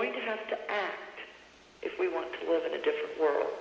going to have to act if we want to live in a different world.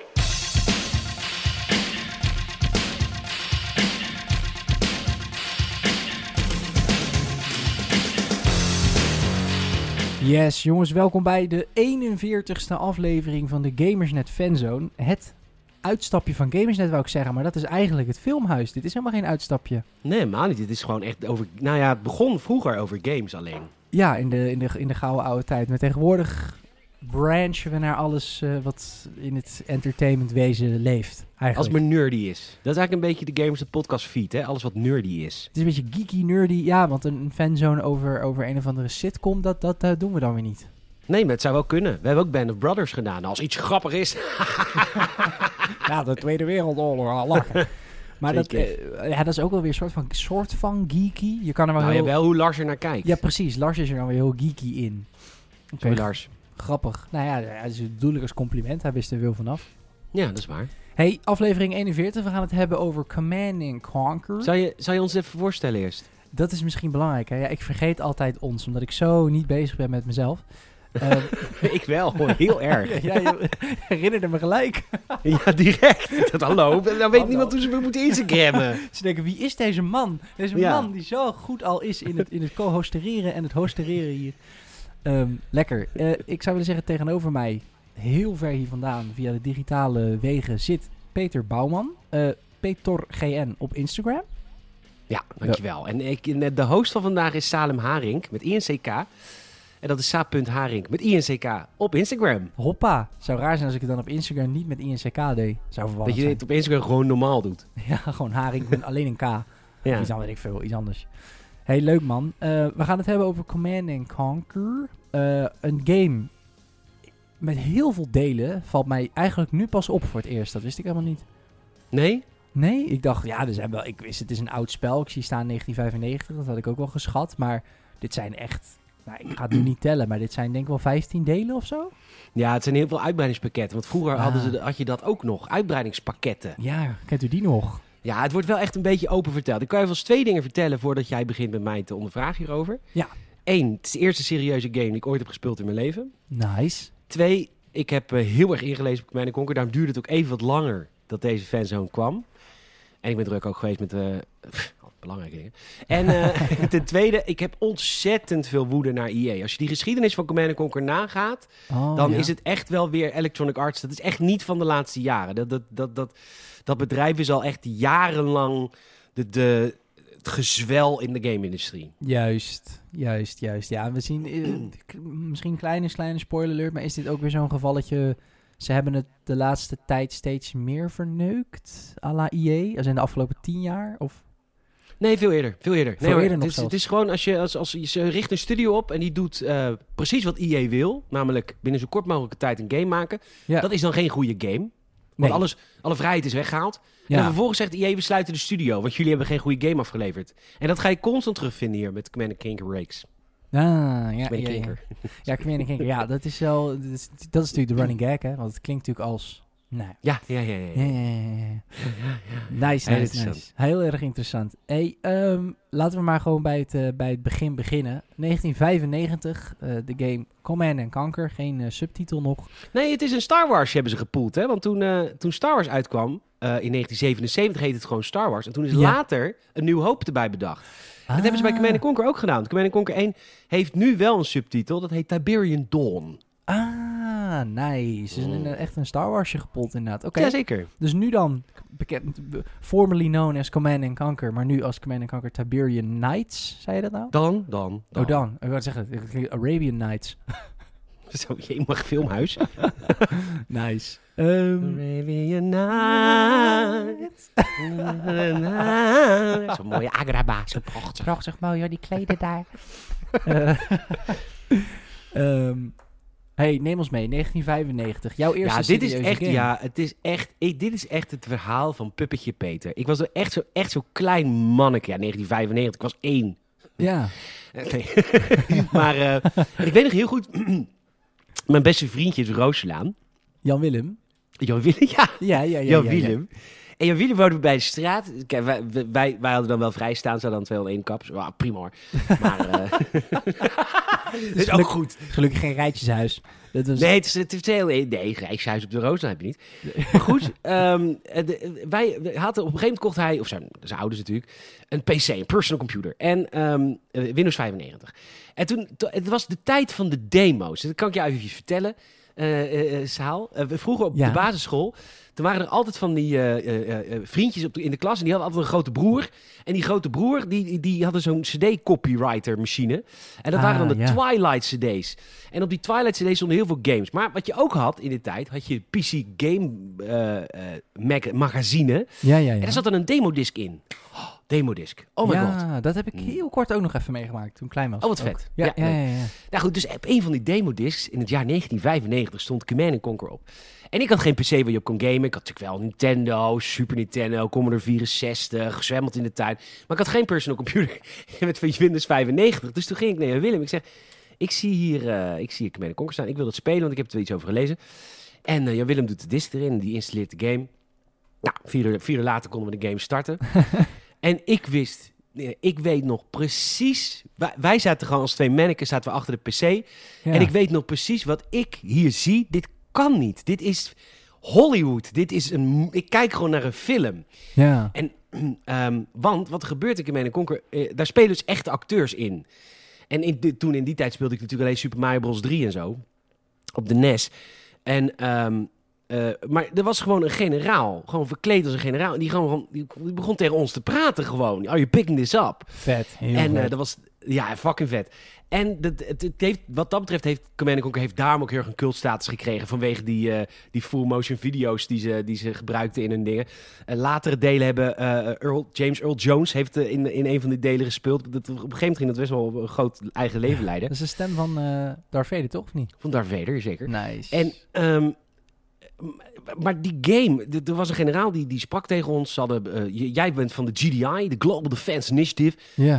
Yes, jongens, welkom bij de 41ste aflevering van de Gamersnet Fanzone. Het uitstapje van Gamersnet wou ik zeggen, maar dat is eigenlijk het filmhuis. Dit is helemaal geen uitstapje. Nee, helemaal niet. Het is gewoon echt over... Nou ja, het begon vroeger over games alleen. Ja, in de, in de, in de gouden oude tijd. Maar tegenwoordig branchen we naar alles eh, wat in het entertainmentwezen leeft. Als Eigenlijk. het maar nerdy is. Dat is eigenlijk een beetje de Gamers de podcast feed, hè? Alles wat nerdy is. Het is een beetje geeky, nerdy. Ja, want een fanzone over, over een of andere sitcom, dat, dat doen we dan weer niet. Nee, maar het zou wel kunnen. We hebben ook Band of Brothers gedaan. Als iets grappig is... Ja, de Tweede Wereldoorlog, lachen. Maar dat, eh, ja, dat is ook wel weer een soort van, soort van geeky. Je kan er wel Nou ja, heel... wel hoe Lars er naar kijkt. Ja, precies. Lars is er dan weer heel geeky in. Oké, Lars. grappig. Nou ja, ja, dat is bedoel als compliment. Hij wist er veel vanaf. Ja, dat is waar. Hey, aflevering 41. We gaan het hebben over Command and Conquer. Zou je, zou je ons even voorstellen eerst? Dat is misschien belangrijk. Hè? Ja, ik vergeet altijd ons, omdat ik zo niet bezig ben met mezelf. Ehm, ik wel, hoor. Heel erg. ja, je herinnerde me gelijk. Ja, direct. Dat, hallo. Dan weet Hallo. niemand hoe ze me moeten Instagrammen. Ze denken, wie is deze man? Deze Ja. man die zo goed al is in het, in het co-hostereren en het hostereren hier. Ehm, lekker. Eh, ik zou willen zeggen, tegenover mij, heel ver hier vandaan, via de digitale wegen, zit Peter Bouwman. Eh Peter GN op Instagram. Ja, dankjewel. En ik, de host van vandaag is Salem Haring met INCK. En dat is sa.haring met INCK op Instagram. Hoppa. Zou raar zijn als ik het dan op Instagram niet met INCK deed. Zou Dat je zijn. dit op Instagram gewoon normaal doet. Ja, gewoon haring met alleen een K. Ja. Iets anders, ik veel, iets anders. Hey, leuk man. Eh, we gaan het hebben over Command and Conquer. Eh, een game met heel veel delen valt mij eigenlijk nu pas op voor het eerst. Dat wist ik helemaal niet. Nee? Nee, ik dacht, ja, er zijn wel, ik wist het is een oud spel. Ik zie staan 1995, dat had ik ook wel geschat. Maar dit zijn echt, nou, ik ga het nu niet tellen, maar dit zijn denk ik wel 15 delen of zo. Ja, het zijn heel veel uitbreidingspakketten. Want vroeger Ah. hadden ze, de- had je dat ook nog. Uitbreidingspakketten. Ja, kent u die nog? Ja, het wordt wel echt een beetje open verteld. Ik kan je wel eens twee dingen vertellen voordat jij begint met mij te ondervragen hierover. Ja. Eén, het is de eerste serieuze game die ik ooit heb gespeeld in mijn leven. Nice. Twee, ik heb eh, heel erg ingelezen op Command Conquer. Daarom duurde het ook even wat langer dat deze fanzone kwam. En ik ben druk ook geweest met... eh belangrijke dingen. En eh, ten tweede, ik heb ontzettend veel woede naar EA. Als je die geschiedenis van Command Conquer nagaat... Oh, dan ja. is het echt wel weer Electronic Arts. Dat is echt niet van de laatste jaren. Dat, dat, dat, dat, dat bedrijf is al echt jarenlang de, de, het gezwel in de game-industrie. Juist, juist, juist. Ja, we zien eh, misschien kleine, kleine spoiler alert, maar is dit ook weer zo'n gevalletje... Ze hebben het de laatste tijd steeds meer verneukt, à la EA, als in de afgelopen tien jaar? Of... Nee, veel eerder. Veel eerder. Veel nee, hoor, eerder nog het, is, het is gewoon als je, als, als je ze richt een studio op en die doet eh, precies wat EA wil. Namelijk binnen zo kort mogelijke tijd een game maken. Ja. Dat is dan geen goede game. Want Nee. alles, alle vrijheid is weggehaald. En Ja, vervolgens zegt EA, we sluiten de studio. Want jullie hebben geen goede game afgeleverd. En dat ga je constant terugvinden hier met Command Conquer Rakes. ah, ja, ja, ja. Conquer. Ja, Command Conquer. Ja, dat is wel... Dat is, dat is natuurlijk de running gag, hè. Want het klinkt natuurlijk als... Nou, Ja, ja, ja. ja, ja, ja. ja, ja, ja. Nice, Heel nice, nice. Heel erg interessant. Hey, ehm, laten we maar gewoon bij het, eh, bij het begin beginnen. 1995, eh, de game Command and Conquer. Geen eh, subtitel nog. Nee, het is een Star Wars hebben ze gepoeld. Hè? Want toen, toen Star Wars uitkwam, in 1977 heette het gewoon Star Wars. En toen is Ja. later een nieuw hoop erbij bedacht. Dat hebben ze bij Command Conquer ook gedaan. Command Conquer 1 heeft nu wel een subtitel. Dat heet Tiberian Dawn. Ah, nice. Dus een, Mm. echt een Star Warsje gepold inderdaad. Oké, Jazeker. dus nu dan bekend, formerly known as Command and Conquer, maar nu als Command and Conquer Tiberian Knights. Zei je dat nou? Dan, dan, dan. Oh, dan. Ik wou zeggen, Arabian Nights. Zo, je mag filmhuis. nice. Ehm, Arabian Nights. Zo'n mooie Agraba. Zo prachtig. prachtig mooi hoor, die kleden daar. Ehm, hey, neem ons mee. 1995. Jouw eerste Ja, dit is echt, game. ja, het is echt, ik, dit is echt het verhaal van Puppetje Peter. Ik was zo echt zo, echt zo klein manneke. Ja, 1995, ik was één. Ja. Nee. maar eh, ik weet nog heel goed, mijn beste vriendje is Rooslaan. Jan Willem. Jan Willem, ja. Ja, ja, ja. Jan ja, ja. En Jan Willem woonde bij de straat. Kijk, wij, wij, wij hadden dan wel vrijstaan, zo dan 201 kaps. Wow, prima hoor. Maar eh dat is ook goed. Gelukkig geen rijtjeshuis. Dat was... Nee, het is, het is heel... Nee, Rijkshuis op de Roos, dat heb je niet. Maar goed, ehm, eh, de- wij we hadden op een gegeven moment kocht hij, of zijn, zijn ouders natuurlijk, een PC, een personal computer. En ehm, eh, Windows 95. En toen, to- het was de tijd van de demo's. Dat kan ik je eventjes vertellen, eh eh, eh, Saal. Eh, we vroeger op Ja. de basisschool, toen waren er altijd van die vriendjes op de, in de klas. En die hadden altijd een grote broer. En die grote broer, die, die hadden zo'n CD-copywriter machine. En dat Ah, waren dan de ja. Twilight CD's. En op die Twilight CD's stonden heel veel games. Maar wat je ook had in die tijd, had je PC Game mag- magazine. Ja, ja, ja. En daar zat dan een demodisc in. Oh, demodisc. Oh my god. ja, dat heb ik heel kort ook nog even meegemaakt toen ik klein was. Oh, wat Ook. vet. Ja, Ja, ja, ja. Nou goed, dus op een van die demodiscs in het jaar 1995 stond Command Conquer op. En ik had geen PC waar je op kon gamen. Ik had natuurlijk wel Nintendo, Super Nintendo, Commodore 64, gezwemmeld in de tuin. Maar ik had geen personal computer met Windows 95. Dus toen ging ik naar Willem. Ik zeg, ik zie hier, eh, ik zie hier Command Conquer staan. Ik wil dat spelen, want ik heb er iets over gelezen. En Jan Willem doet de disk erin en die installeert de game. Nou, vier uur, vier uur later konden we de game starten. en ik wist, eh, ik weet nog precies... Wij, wij zaten gewoon als twee manneken zaten we achter de PC. Ja. En ik weet nog precies wat ik hier zie. Dit kan niet. Dit is Hollywood. Dit is een. Ik kijk gewoon naar een film. Ja. En, ehm, want wat er gebeurt in Command Conquer, eh, daar spelen dus echte acteurs in. En in toen in die tijd speelde ik natuurlijk alleen Super Mario Bros. 3 en zo. Op de NES. En, ehm, eh, maar er was gewoon een generaal. Gewoon verkleed als een generaal. En die, gewoon, die, begon tegen ons te praten gewoon. Are you picking this up? Vet. Heel en eh, dat was, ja, fucking vet. En dat, het, het heeft, wat dat betreft heeft Command Conquer heeft daarom ook heel erg een cultstatus gekregen. Vanwege die, eh, die full motion video's die ze, die ze gebruikten in hun dingen. Latere delen hebben Earl, James Earl Jones heeft in, in een van die delen gespeeld. Dat, op een gegeven moment ging dat best wel een groot eigen leven leiden. Dat is de stem van Darth Vader, toch? Of niet? Van Darth Vader, zeker. Nice. En, ehm, maar die game, er was een generaal die, die sprak tegen ons. Hadden, eh, jij bent van de GDI, de Global Defense Initiative.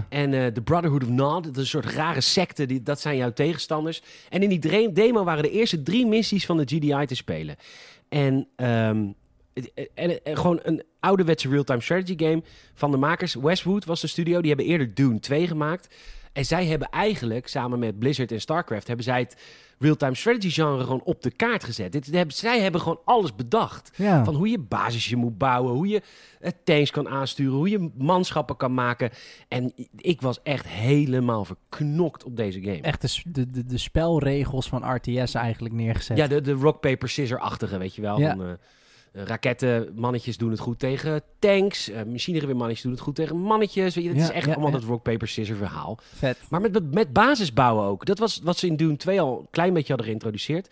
En eh, de Brotherhood of Nod, dat is een soort rare secte, die, dat zijn jouw tegenstanders. En in die demo waren de eerste drie missies van de GDI te spelen. En, ehm, en, en gewoon een ouderwetse real-time strategy game van de makers. Westwood was de studio, die hebben eerder Dune 2 gemaakt. En zij hebben eigenlijk, samen met Blizzard en StarCraft, hebben zij het real-time strategy genre gewoon op de kaart gezet. Dit, hebben, zij hebben gewoon alles bedacht. Ja. Van hoe je basisje moet bouwen, hoe je eh, tanks kan aansturen, hoe je manschappen kan maken. En ik was echt helemaal verknokt op deze game. Echt de, de, de spelregels van RTS eigenlijk neergezet. Ja, de, de rock, paper, scissor-achtige, weet je wel. Ja. Van, eh, eh, rakettenmannetjes doen het goed tegen tanks. eh machinegeweermannetjes doen het goed tegen mannetjes. Weet je, het Ja, is echt ja, allemaal ja. dat rock, paper, scissor verhaal. Vet. Maar met, met basisbouwen ook. Dat was wat ze in Dune 2 al een klein beetje hadden geïntroduceerd.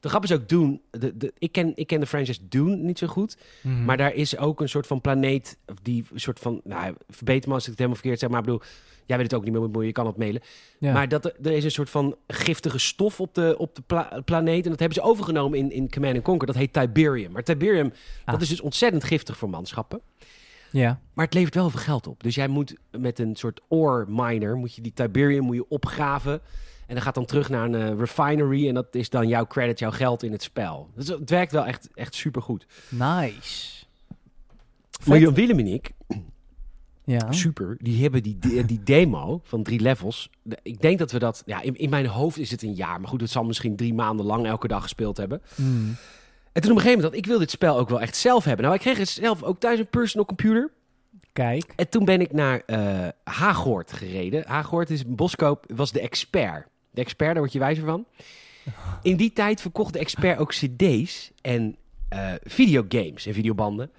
De grap is ook Dune. De, de, ik, ken, ik ken de franchise Dune niet zo goed. Mhm. Maar daar is ook een soort van planeet die een soort van... Nou, verbeter me als ik het helemaal verkeerd zeg, maar ik bedoel... Jij weet het ook niet meer, je kan het mailen. ja. Maar dat, er is een soort van giftige stof op de, op de pla- planeet. En dat hebben ze overgenomen in, in Command Conquer. Dat heet Tiberium. Maar Tiberium, Ah. dat is dus ontzettend giftig voor manschappen. ja. Maar het levert wel veel geld op. Dus jij moet met een soort ore miner, moet je die Tiberium moet je opgraven. En dan gaat dan terug naar een eh, refinery. En dat is dan jouw credit, jouw geld in het spel. Dus het werkt wel echt, echt supergoed. Nice. Maar Willem en ik, Ja. super, die hebben die, die, die demo van drie levels. Ik denk dat we dat, ja, in, in mijn hoofd is het een jaar. Maar goed, het zal misschien drie maanden lang elke dag gespeeld hebben. Mhm. En toen op een gegeven moment dat ik wil dit spel ook wel echt zelf hebben. Nou, ik kreeg het zelf ook thuis een personal computer. Kijk. En toen ben ik naar Hagoort gereden. Hagoort is een boskoop, was de expert. De expert, daar word je wijzer van. In die tijd verkocht de expert ook cd's en eh, videogames en videobanden.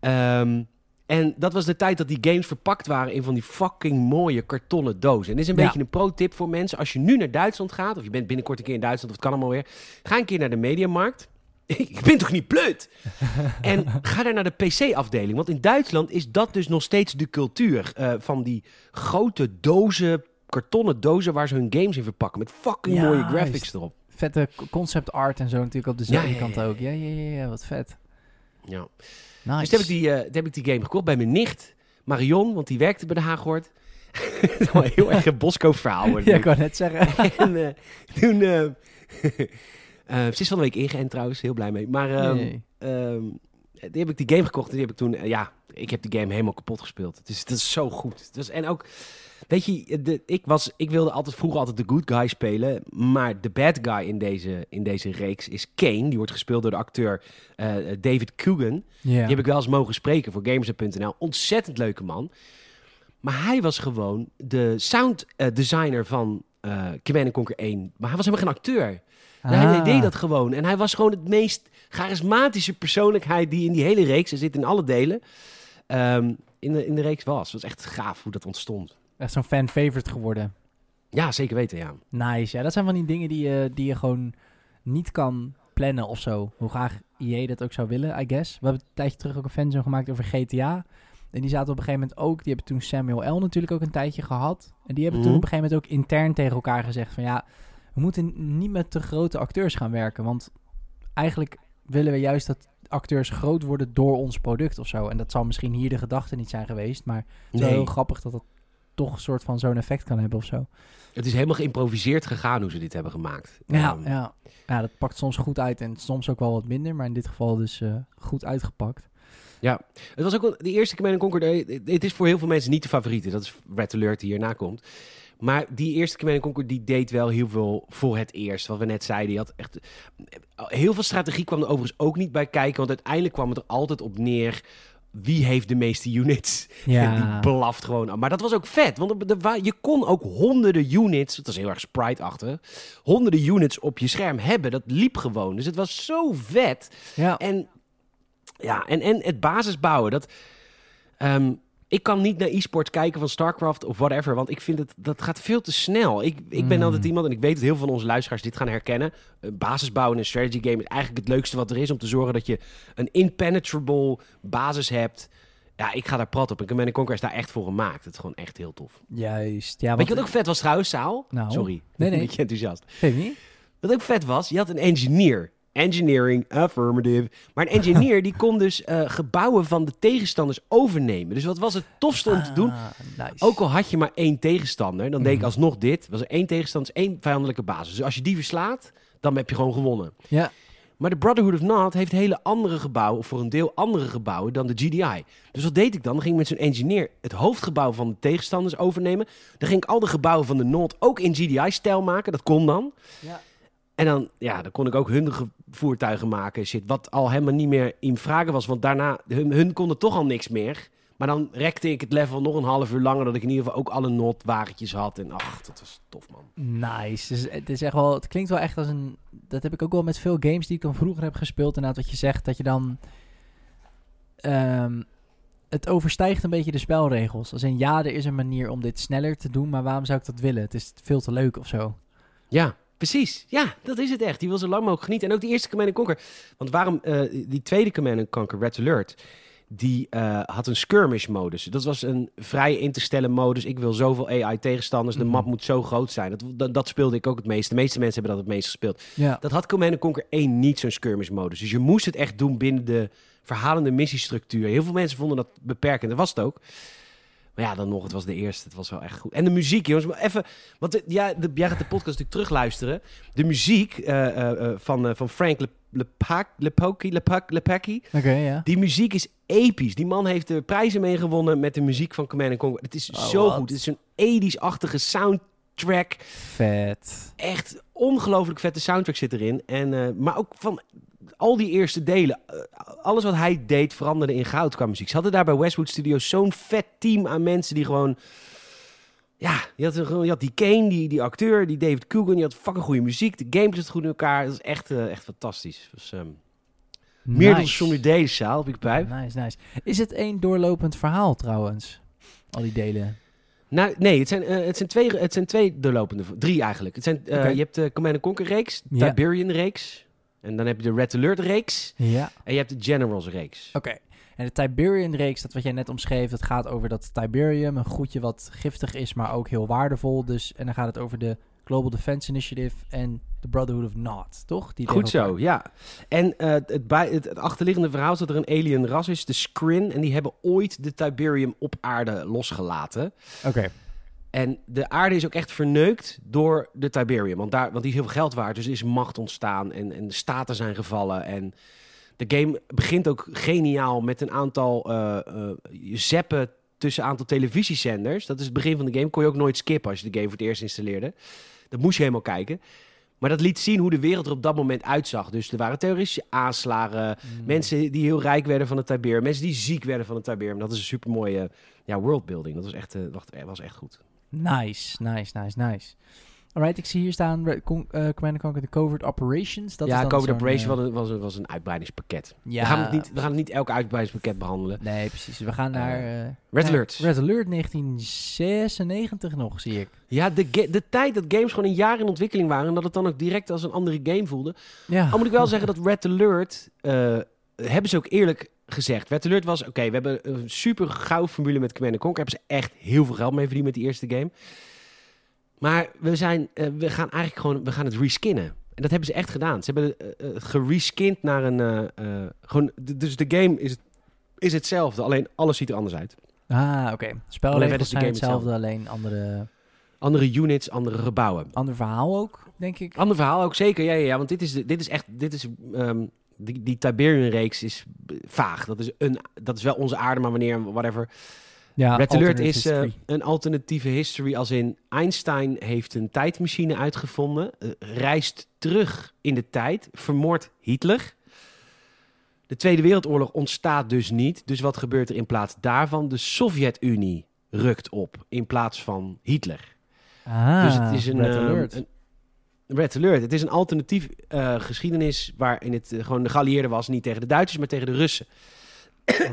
Ehm, en dat was de tijd dat die games verpakt waren in van die fucking mooie kartonnen dozen. En dit is een Ja. beetje een pro-tip voor mensen. Als je nu naar Duitsland gaat, of je bent binnenkort een keer in Duitsland, of het kan allemaal weer. Ga een keer naar de Mediamarkt. Ik ben toch niet pleut? en ga daar naar de PC-afdeling. Want in Duitsland is dat dus nog steeds de cultuur. eh, van die grote dozen, kartonnen dozen waar ze hun games in verpakken. Met fucking Ja, mooie graphics juist. erop. Vette concept art en zo natuurlijk op dezelfde Ja, ja, kant ja, ook. Ja, ja, ja, ja, wat vet. Ja. Nice. Dus toen heb, ik die, eh, toen heb ik die game gekocht bij mijn nicht, Marion. Want die werkte bij de Haaghoort. Heel erg een boskoopverhaal. Ja, ik wou net zeggen. en eh, toen... eh, ze is van de week ingeënt trouwens, heel blij mee. Maar ehm, Nee. ehm, die heb ik die game gekocht en die heb ik toen... ja, ik heb die game helemaal kapot gespeeld. Is, het is zo goed. Is, en ook... Weet je, de, ik, was, ik wilde altijd vroeger altijd de good guy spelen. Maar de bad guy in deze, in deze reeks is Kane. Die wordt gespeeld door de acteur eh, David Coogan. Die heb ik wel eens mogen spreken voor Gamers.nl. Ontzettend leuke man. Maar hij was gewoon de sound eh, designer van eh Command Conquer 1. Maar hij was helemaal geen acteur. Hij Ah. deed dat gewoon. En hij was gewoon het meest charismatische persoonlijkheid die in die hele reeks, er zit in alle delen, ehm, in, de, in de reeks was. Het was echt gaaf hoe dat ontstond. Echt zo'n fan-favorite geworden. Ja, zeker weten, ja. Nice. Ja, dat zijn van die dingen die je, die je gewoon niet kan plannen of zo. Hoe graag EA dat ook zou willen, I guess. We hebben een tijdje terug ook een fanzone gemaakt over GTA. En die zaten op een gegeven moment ook... Die hebben toen Samuel L. natuurlijk ook een tijdje gehad. En die hebben toen Mhm. op een gegeven moment ook intern tegen elkaar gezegd van... Ja, we moeten niet met te grote acteurs gaan werken. Want eigenlijk willen we juist dat acteurs groot worden door ons product of zo. En dat zal misschien hier de gedachte niet zijn geweest. Maar het is Nee, heel grappig dat dat toch een soort van zo'n effect kan hebben of zo. het is helemaal geïmproviseerd gegaan hoe ze dit hebben gemaakt. Ja, Ehm, ja. ja, dat pakt soms goed uit en soms ook wel wat minder. Maar in dit geval dus eh, goed uitgepakt. Het was ook wel de eerste Command Conquer. eh, Het is voor heel veel mensen niet de favoriete. Dat is Red Alert die hierna komt. Maar die eerste Command Conquer die deed wel heel veel voor het eerst. Wat we net zeiden. Die had echt heel veel strategie kwam er overigens ook niet bij kijken. Want uiteindelijk kwam het er altijd op neer. Wie heeft de meeste units? Ja, Die blaft gewoon. aan. Maar dat was ook vet. Want wa- je kon ook honderden units. Dat was heel erg sprite-achtig. Honderden units op je scherm hebben. Dat liep gewoon. Dus het was zo vet. ja. En ja, en, en het basisbouwen. Dat, ehm, ik kan niet naar e-sports kijken van StarCraft of whatever. Want ik vind het dat gaat veel te snel. Ik, ik ben Mm. altijd iemand, en ik weet dat heel veel van onze luisteraars dit gaan herkennen. Uh, basisbouwen in een strategy game is eigenlijk het leukste wat er is. Om te zorgen dat je een impenetrable basis hebt. Ja, ik ga daar prat op. En Command Conquer is daar echt voor gemaakt. Het is gewoon echt heel tof. Juist. Ja, Weet je wat ook vet was trouwens, Saal? Nou, Sorry, nee, nee. een beetje enthousiast. Weet niet. Wat ook vet was, je had een engineer. Engineering, affirmative. Maar een engineer die kon dus eh, gebouwen van de tegenstanders overnemen. Dus wat was het tofste om te doen? Ah, nice. Ook al had je maar één tegenstander, dan deed ik Mhm. alsnog dit. Was er één tegenstander, één vijandelijke basis. Dus als je die verslaat, dan heb je gewoon gewonnen. Ja. Maar de Brotherhood of Not heeft hele andere gebouwen, of voor een deel andere gebouwen dan de GDI. Dus wat deed ik dan? Dan ging ik met zo'n engineer het hoofdgebouw van de tegenstanders overnemen. Dan ging ik al de gebouwen van de Not ook in GDI-stijl maken. Dat kon dan. Ja. En dan, ja, dan kon ik ook hun ge- voertuigen maken. Shit, wat al helemaal niet meer in vragen was. Want daarna, hun, hun konden toch al niks meer. Maar dan rekte ik het level nog een half uur langer. Dat ik in ieder geval ook alle Not-wagentjes had. En ach, dat was tof, man. Nice. Dus het, is echt wel, het klinkt wel echt als een... Dat heb ik ook wel met veel games die ik dan vroeger heb gespeeld. Inderdaad, wat je zegt, dat je dan... ehm, het overstijgt een beetje de spelregels. Als in, ja, er is een manier om dit sneller te doen, maar waarom zou ik dat willen? Het is veel te leuk of zo. Ja, precies. Ja, dat is het echt. Die wil zo lang mogelijk genieten. En ook die eerste Command Conquer. Want waarom, eh, die tweede Command Conquer, Red Alert, die eh, had een skirmish modus. Dat was een vrij in te stellen modus. Ik wil zoveel AI tegenstanders. De Mhm. map moet zo groot zijn. Dat, dat, dat speelde ik ook het meest. De meeste mensen hebben dat het meest gespeeld. Ja. Dat had Command Conquer 1 niet, zo'n skirmish modus. Dus je moest het echt doen binnen de verhalende missiestructuur. Heel veel mensen vonden dat beperkend. Dat was het ook. Maar ja, dan nog, het was de eerste. Het was wel echt goed. En de muziek, jongens. Maar even, want ja, de, jij gaat de podcast natuurlijk terugluisteren. De muziek eh, eh, van, van Frank Le, Lepak, Lepoki, Lepak, Lepaki. Oké, ja. Die muziek is episch. Die man heeft de prijzen mee gewonnen met de muziek van Command Conquer. Het is Oh, zo wat? goed. Het is een 80s-achtige soundtrack Vet. echt ongelooflijk vette soundtrack zit erin. En, eh, maar ook van al die eerste delen. eh, alles wat hij deed veranderde in goud qua muziek. Ze hadden daar bij Westwood Studios zo'n vet team aan mensen die gewoon... Ja, je had, een- gewoon- je had die Kane, die, die acteur, die David Coogan. Je had fucking goede muziek. De game zit goed in elkaar. Dat is echt, eh, echt fantastisch. Dus, ehm, Meer dan zonder deze zaal, heb ik bij. Nice, nice. Is het één doorlopend verhaal trouwens? Al die delen. Nou, nee, het zijn, eh, het zijn, twee, het zijn twee doorlopende... Drie eigenlijk. Het zijn, eh. Je hebt de Command Conquer reeks, de Ja. Tiberian reeks. En dan heb je de Red Alert reeks. Ja. En je hebt de Generals reeks. Oké. En de Tiberian-reeks, dat wat jij net omschreef, dat gaat over dat Tiberium, een goedje wat giftig is, maar ook heel waardevol. Dus, en dan gaat het over de Global Defense Initiative en de Brotherhood of Not, toch? Die Goed zo, elkaar- ja. En eh, het, bij, het, het achterliggende verhaal is dat er een alien ras is, de Skrin. En die hebben ooit de Tiberium op aarde losgelaten. Oké. En de aarde is ook echt verneukt door de Tiberium. Want, daar, want die is heel veel geld waard. Dus er is macht ontstaan en, en de staten zijn gevallen. En De game begint ook geniaal met een aantal eh eh, zeppen tussen een aantal televisiezenders. Dat is het begin van de game. Kon je ook nooit skippen als je de game voor het eerst installeerde. Dat moest je helemaal kijken. Maar dat liet zien hoe de wereld er op dat moment uitzag. Dus er waren terroristische aanslagen. Mm. Mensen die heel rijk werden van het Tiberium. Mensen die ziek werden van het Tiberium. Dat is een super mooie ja, worldbuilding. Dat was echt, eh, wacht, eh, was echt goed. Nice, nice, nice, nice. Alright, ik zie hier staan Red eh, Command Conquer The Covert Operations. Dat is ja, dan Covert zo'n, Operation eh, was, een, was, een, was een uitbreidingspakket. ja, We, gaan het niet, we gaan het niet elk uitbreidingspakket behandelen. Nee, precies. We gaan naar... eh, Red naar Alert. Red Alert 1996 nog, zie ik. Ja, de, de tijd dat games gewoon een jaar in ontwikkeling waren... en dat het dan ook direct als een andere game voelde. Ja. Al moet ik wel zeggen dat Red Alert... eh, hebben ze ook eerlijk gezegd. Red Alert was... Oké, we hebben een super gauw formule met Command Conquer. Hebben ze echt heel veel geld mee verdiend met die eerste game. Maar we, zijn, eh, we gaan eigenlijk gewoon... We gaan het reskinnen. En dat hebben ze echt gedaan. Ze hebben eh, eh, gereskind naar een... gewoon, dus de game is, is hetzelfde. Alleen alles ziet er anders uit. Ah, oké. Alleen Spelregels het zijn game hetzelfde, alleen andere, Andere units, andere gebouwen. ander verhaal ook, denk ik. Ander verhaal ook zeker, ja, ja, ja want dit is, de- dit is echt, dit is, ehm, die, die Tiberian-reeks is vaag. Dat is, een, dat is wel onze aarde, maar wanneer, whatever. Ja, Red Alert is history. een alternatieve history als in Einstein heeft een tijdmachine uitgevonden, eh, reist terug in de tijd, vermoordt Hitler. De Tweede Wereldoorlog ontstaat dus niet. Dus wat gebeurt er in plaats daarvan? De Sovjet-Unie rukt op in plaats van Hitler. ah, Dus het is een, Red ehm, Alert. een Red Alert. Het is een alternatief eh, geschiedenis waarin het gewoon de geallieerden was, niet tegen de Duitsers, maar tegen de Russen.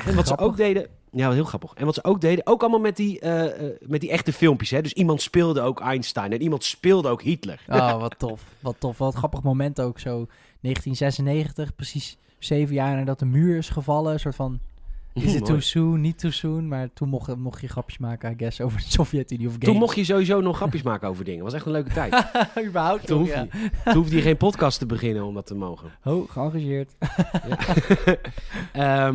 en wat ze ook deden, ja, heel grappig. En wat ze ook deden, ook allemaal met die, eh, eh, met die echte filmpjes. Hè? Dus iemand speelde ook Einstein en iemand speelde ook Hitler. Oh, wat tof. Wat tof. Wat grappig moment ook zo. 1996, precies zeven jaar nadat de muur is gevallen. Een soort van, is Mooi. too soon, niet too soon? Maar toen mocht, mocht je grapjes maken, I guess, over de Sovjet-Unie of games. Toen mocht je sowieso nog grapjes maken over dingen. was echt een leuke tijd. Überhaupt Toen ja. toen hoefde je geen podcast te beginnen om dat te mogen. Oh, geëngageerd. Ja.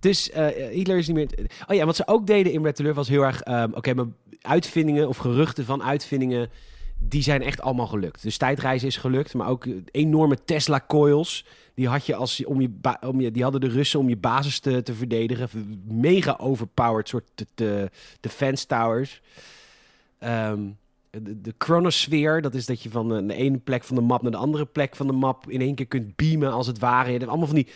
Dus eh, Hitler is niet meer... Oh ja, wat ze ook deden in Red was heel erg... ehm, Oké, maar uitvindingen of geruchten van uitvindingen... die zijn echt allemaal gelukt. Dus tijdreizen is gelukt, maar ook eh, enorme Tesla-coils... die, had je als, om je, om je, die hadden de Russen om je basis te, te verdedigen. Mega overpowered soort de, de, defense towers. Ehm, de, de chronosfeer, dat is dat je van de, de ene plek van de map naar de andere plek van de map in één keer kunt beamen als het ware. Je hebt allemaal van die,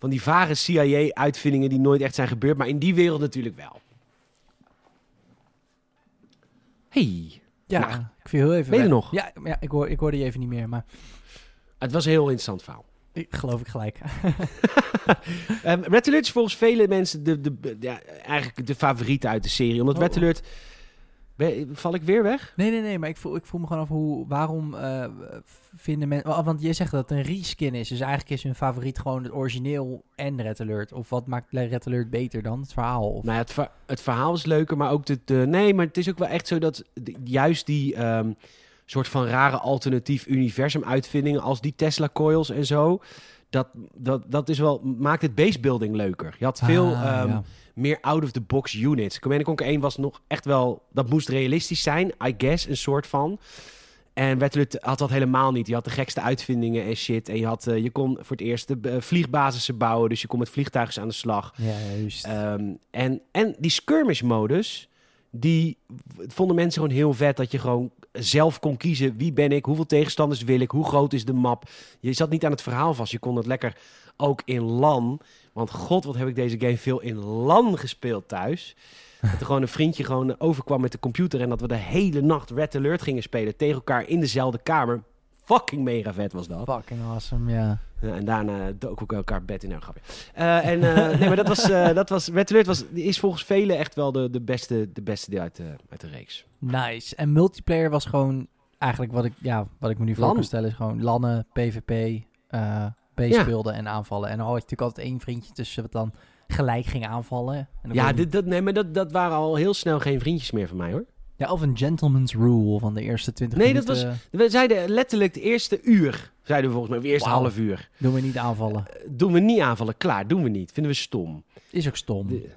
van die vage CIA-uitvindingen die nooit echt zijn gebeurd, maar in die wereld natuurlijk wel. Hey, Ja, Nou, ik viel heel even ben je er nog? Ja, ja ik, hoor, ik hoorde je even niet meer, maar het was een heel interessant verhaal. ik geloof ik gelijk. Ehm Red Alert is volgens vele mensen de, de, ja, eigenlijk de favoriete uit de serie. Omdat Oh. Red Alert... Ben- val ik weer weg? Nee, nee, nee, maar ik voel, ik voel me gewoon af hoe, waarom eh, vinden mensen... Want je zegt dat het een reskin is, dus eigenlijk is hun favoriet gewoon het origineel en Red Alert. Of wat maakt Red Alert beter dan het verhaal? Of... Nou ja, het, ver- het verhaal is leuker, maar ook de, de... Nee, maar het is ook wel echt zo dat de- juist die ehm, soort van rare alternatief universum uitvindingen als die Tesla coils en zo... Dat, dat, dat is wel, maakt het basebuilding leuker. Je had veel Ah, ehm, ja. meer out-of-the-box units. Command Conquer 1 was nog echt wel... Dat moest realistisch zijn, I guess, een soort van. En Alert had dat helemaal niet. Je had de gekste uitvindingen en shit. En je, had, eh, je kon voor het eerst de eh, vliegbasissen bouwen. Dus je kon met vliegtuigen aan de slag. Ja, ja, juist. Ehm, en, en die skirmish-modus, die vonden mensen gewoon heel vet. Dat je gewoon zelf kon kiezen wie ben ik, hoeveel tegenstanders wil ik, hoe groot is de map. Je zat niet aan het verhaal vast. Je kon het lekker ook in LAN. Want god, wat heb ik deze game veel in LAN gespeeld thuis. Dat er gewoon een vriendje gewoon overkwam met de computer... en dat we de hele nacht Red Alert gingen spelen... tegen elkaar in dezelfde kamer. Fucking mega vet was dat. Fucking awesome, ja. Ja, en daarna doken we elkaar bed in. Nou, grapje. Eh, en eh, nee, maar dat was, eh, dat was Red Alert was, is volgens velen echt wel de, de beste, de beste die uit de, uit de reeks. Nice. En multiplayer was gewoon eigenlijk wat ik, ja, wat ik me nu voor kan stellen. Is gewoon lannen, PvP, eh B Ja. speelden en aanvallen. En dan had je natuurlijk altijd één vriendje tussen wat dan gelijk ging aanvallen. En dan Ja, kon dit, dat, nee, maar dat, dat waren al heel snel geen vriendjes meer van mij hoor. Ja, of een gentleman's rule van de eerste 20 Nee, dat minuten. We zeiden letterlijk de eerste uur, zeiden we volgens mij, of eerste half uur. Doen we niet aanvallen. Eh, Doen we niet aanvallen, klaar, doen we niet. Vinden we stom. Is ook stom. De-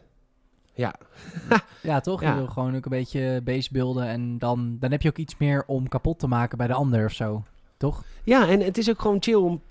ja, Ja, toch? Ja. Je wil gewoon ook een beetje base beelden. En dan, dan heb je ook iets meer om kapot te maken bij de ander of zo. toch? Ja, en het is ook gewoon chill. Om,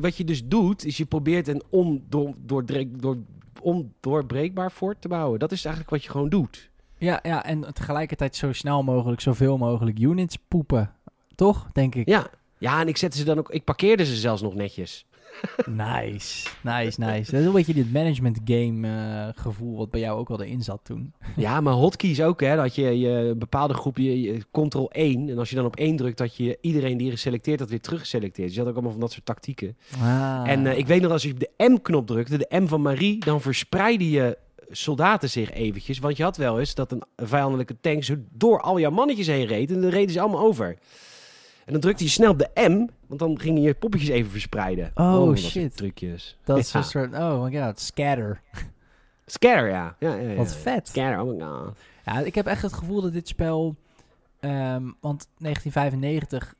wat je dus doet, is je probeert een ondoor, doordre- door, ondoorbreekbaar fort te bouwen. Dat is eigenlijk wat je gewoon doet. Ja, ja, en tegelijkertijd zo snel mogelijk, zoveel mogelijk units poepen. Toch, denk ik. Ja. Ja, en ik zette ze dan ook... Ik parkeerde ze zelfs nog netjes. Nice, nice, nice. Dat is een beetje dit management game eh, gevoel wat bij jou ook wel erin zat toen. Ja, maar hotkeys ook, hè. Dat je, je bepaalde groep, je, je ctrl 1. En als je dan op 1 drukt, dat je iedereen die je geselecteerd had weer teruggeselecteerd. Dus je had ook allemaal van dat soort tactieken. Ah. En eh, ik weet nog, als je op de M-knop drukte, de M van Marie, dan verspreidde je soldaten zich eventjes. Want je had wel eens dat een vijandelijke tank zo door al jouw mannetjes heen reed. En dan reden ze allemaal over. En dan drukte je snel op de M, want dan gingen je poppetjes even verspreiden. Oh, shit. trucjes. Dat is Ja. een soort, oh my god, scatter. Scatter, ja. ja, ja, ja. Wat vet. Scatter, oh my god. Ja, ik heb echt het gevoel dat dit spel, ehm, want 1995,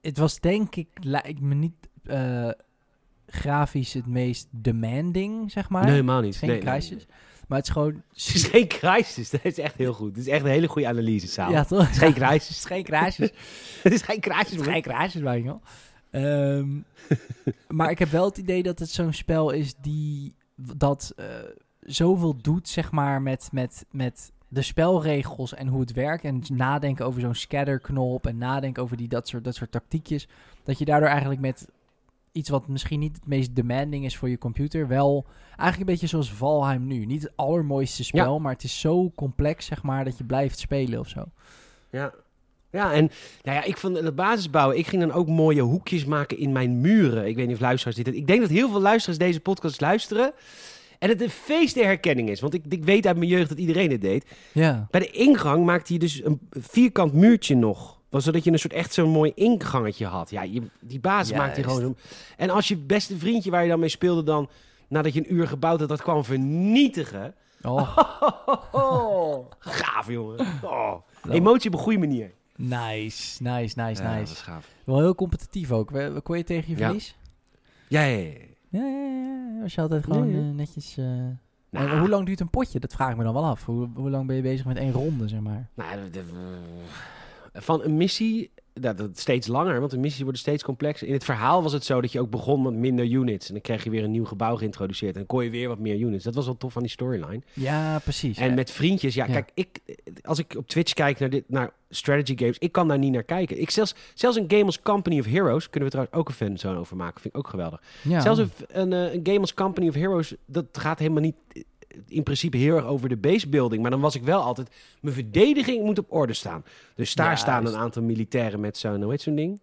het was denk ik, lijkt me niet eh, grafisch het meest demanding, zeg maar. Nee, helemaal niet. geen Nee, nee, crisis. nee. Maar het is gewoon... Het is geen crisis. Dat is echt heel goed. Het is echt een hele goede analyse, Saal. Ja, toch? Het is geen Het crisis. is geen crisis. Het is geen crisis. Het is man. geen crisis. Ehm, maar ik heb wel het idee dat het zo'n spel is die dat eh, zoveel doet, zeg maar, met, met, met de spelregels en hoe het werkt. En nadenken over zo'n scatterknop en nadenken over die, dat, soort, dat soort tactiekjes. Dat je daardoor eigenlijk met iets wat misschien niet het meest demanding is voor je computer, wel eigenlijk een beetje zoals Valheim nu. Niet het allermooiste spel, maar het is zo complex, zeg maar, dat je blijft spelen of zo. Ja. Ja, en nou ja, ik vond het basisbouwen. Ik ging dan ook mooie hoekjes maken in mijn muren. Ik weet niet of luisteraars dit... Ik denk dat heel veel luisteraars deze podcast luisteren. En het een feest der herkenning is. Want ik, ik weet uit mijn jeugd dat iedereen het deed. Ja. Bij de ingang maakte je dus een vierkant muurtje nog. Was zodat je een soort echt zo'n mooi ingangetje had. Ja, je, die basis Juist. maakte je gewoon... zo- En als je beste vriendje waar je dan mee speelde dan... Nadat je een uur gebouwd had, dat kwam vernietigen. Oh, gaaf, jongen. Oh. Emotie op een goede manier. nice, nice, nice, Ja, dat nice. is gaaf. Wel heel competitief ook. We- Kon je tegen je verlies? Ja, ja, ja. Ja. Was je altijd gewoon eh, netjes... eh, Nou, en hoe lang duurt een potje? Dat vraag ik me dan wel af. Hoe, hoe lang ben je bezig met één ronde, zeg maar? Nou, van een missie, dat, dat steeds langer, want de missies worden steeds complexer. In het verhaal was het zo dat je ook begon met minder units. En dan kreeg je weer een nieuw gebouw geïntroduceerd. En dan kon je weer wat meer units. Dat was wel tof aan die storyline. Ja, precies. En Ja. met vriendjes, ja, Ja. kijk, ik, als ik op Twitch kijk naar, dit, naar strategy games, ik kan daar niet naar kijken. Ik zelfs, zelfs een game als Company of Heroes, kunnen we trouwens ook een fanzone over maken, vind ik ook geweldig. ja. Zelfs een, een, eh, een game als Company of Heroes, dat gaat helemaal niet in principe heel erg over de basebuilding. Maar dan was ik wel altijd, mijn verdediging moet op orde staan. Dus daar staan een aantal militairen met zo'n, hoe heet zo'n ding?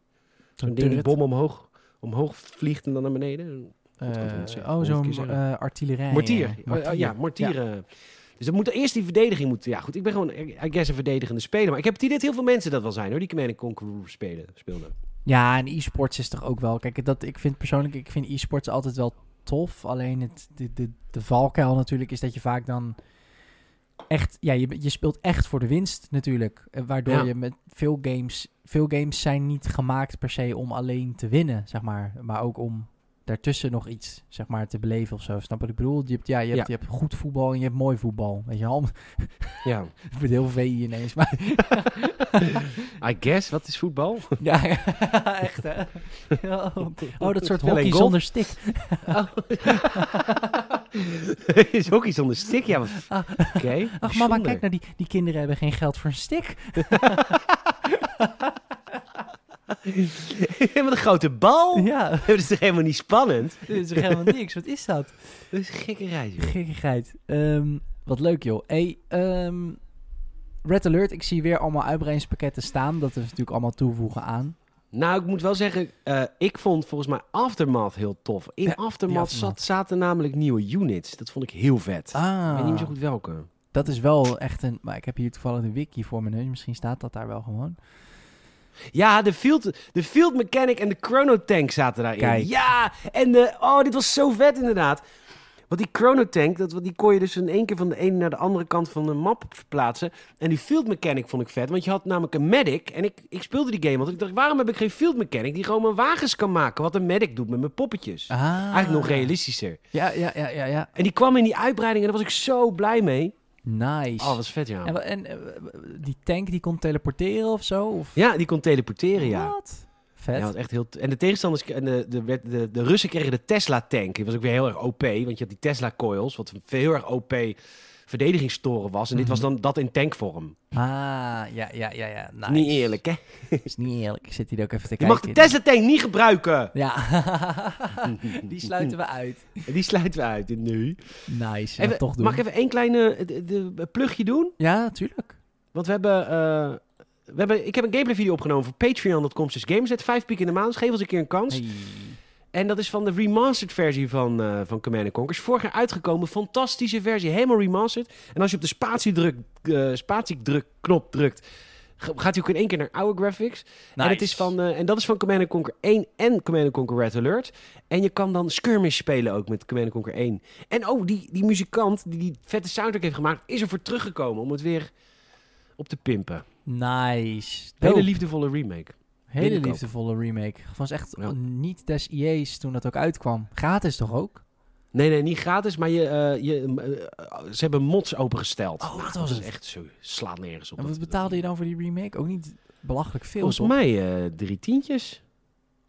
Zo'n ding die bom omhoog, omhoog vliegt en dan naar beneden. Zeggen? oh, zo'n eh, artillerij. Mortier. eh, Oh, oh, ja, mortieren. Dus dan moet eerst die verdediging moeten. Ja, goed. Ik ben gewoon, I guess, een verdedigende speler. Maar ik heb het idee dat heel veel mensen dat wel zijn, hoor. Die Command Conquer spelen, speelden. Ja, en e-sports is toch ook wel... Kijk, dat, ik vind persoonlijk, ik vind e-sports altijd wel tof. Alleen het, de, de, de valkuil natuurlijk is dat je vaak dan echt... Ja, je, je speelt echt voor de winst natuurlijk. Eh, Waardoor Ja. je met veel games... Veel games zijn niet gemaakt per se om alleen te winnen, zeg maar. Maar ook om daartussen nog iets, zeg maar, te beleven of zo. Snap wat ik bedoel? Je hebt, ja, je hebt, Ja. je hebt goed voetbal en je hebt mooi voetbal. Weet je wel? Ja. Ik ben heel veel VI ineens, maar... I guess, wat is voetbal? Ja, echt hè? Oh, oh, dat soort hockey zonder stick. is hockey zonder stick? Ja, wat... Ah. Oké. Ach mama, kijk naar die, die kinderen hebben geen geld voor een stick. Met een grote bal? Ja, Dat is toch helemaal niet spannend? dit is toch helemaal niks. Wat is dat? Dat is joh. Gekkigheid. Ehm, wat leuk joh. Hey, ehm, Red Alert, ik zie weer allemaal uitbreidingspakketten staan. Dat is natuurlijk allemaal toevoegen aan. Nou, ik moet wel zeggen, eh, ik vond volgens mij Aftermath heel tof. In Ja, Aftermath. Zat, zaten namelijk nieuwe units. Dat vond ik heel vet. Ik Ah, weet niet zo goed welke. dat is wel echt een... Maar ik heb hier toevallig de wiki voor mijn neus. Misschien staat dat daar wel gewoon. Ja, de field, de field mechanic en de chronotank zaten daarin. Kijk. Ja, en de, oh, dit was zo vet inderdaad. Want die chronotank, dat, die kon je dus in één keer van de ene naar de andere kant van de map verplaatsen. En die field mechanic vond ik vet, want je had namelijk een medic. En ik, ik speelde die game, want ik dacht, waarom heb ik geen field mechanic die gewoon mijn wagens kan maken? Wat een medic doet met mijn poppetjes. Ah. Eigenlijk nog realistischer. Ja, ja, ja, ja, ja. En die kwam in die uitbreiding en daar was ik zo blij mee. Nice. Oh, dat was vet, ja. En, eh, die tank die kon teleporteren of zo? Of? Ja, die kon teleporteren, ja. Wat? Vet. Ja, echt heel... En de tegenstanders... En de, de, de, Russen kregen de Tesla-tank. Die was ook weer heel erg OP. Want je had die Tesla-coils, wat heel erg OP verdedigingstoren was. En dit was Mhm. dan dat in tankvorm. Ah, ja, ja, ja, ja. Nice. Niet eerlijk, hè? is niet eerlijk. Ik zit hier ook even te Je kijken. mag de Tesla-tank niet gebruiken! Ja, die sluiten we uit. Die sluiten we uit nu. Nice. Even, toch doen. mag ik even één kleine de, de- plugje doen? Ja, tuurlijk. Want we hebben... eh, we hebben ik heb een gameplay video opgenomen voor patreon.com. Dus Gamerzet, vijf piek in de maand. Geef ons een keer een kans. Hey. En dat is van de remastered versie van, eh van Command Conquer. Is vorig jaar uitgekomen. Fantastische versie. Helemaal remastered. En als je op de spatiedruk, eh spatiedruk knop drukt... ga- gaat hij ook in één keer naar oude graphics. En, het is van, eh, en dat is van Command Conquer 1 en Command Conquer Red Alert. En je kan dan skirmish spelen ook met Command Conquer 1. En oh, die, die muzikant die die vette soundtrack heeft gemaakt... is er voor teruggekomen om het weer op te pimpen. Nice. Hele liefdevolle remake. Hele liefdevolle remake. Het was echt Ja. niet des IE's toen dat ook uitkwam. Gratis toch ook? Nee, nee, niet gratis, maar je, eh, je, eh, ze hebben mods opengesteld. Oh, dat Nou, was is het. echt zo, slaat nergens op. En wat Dat- betaalde je dan voor die remake? Ook niet belachelijk veel, Volgens toch? mij eh, drie tientjes.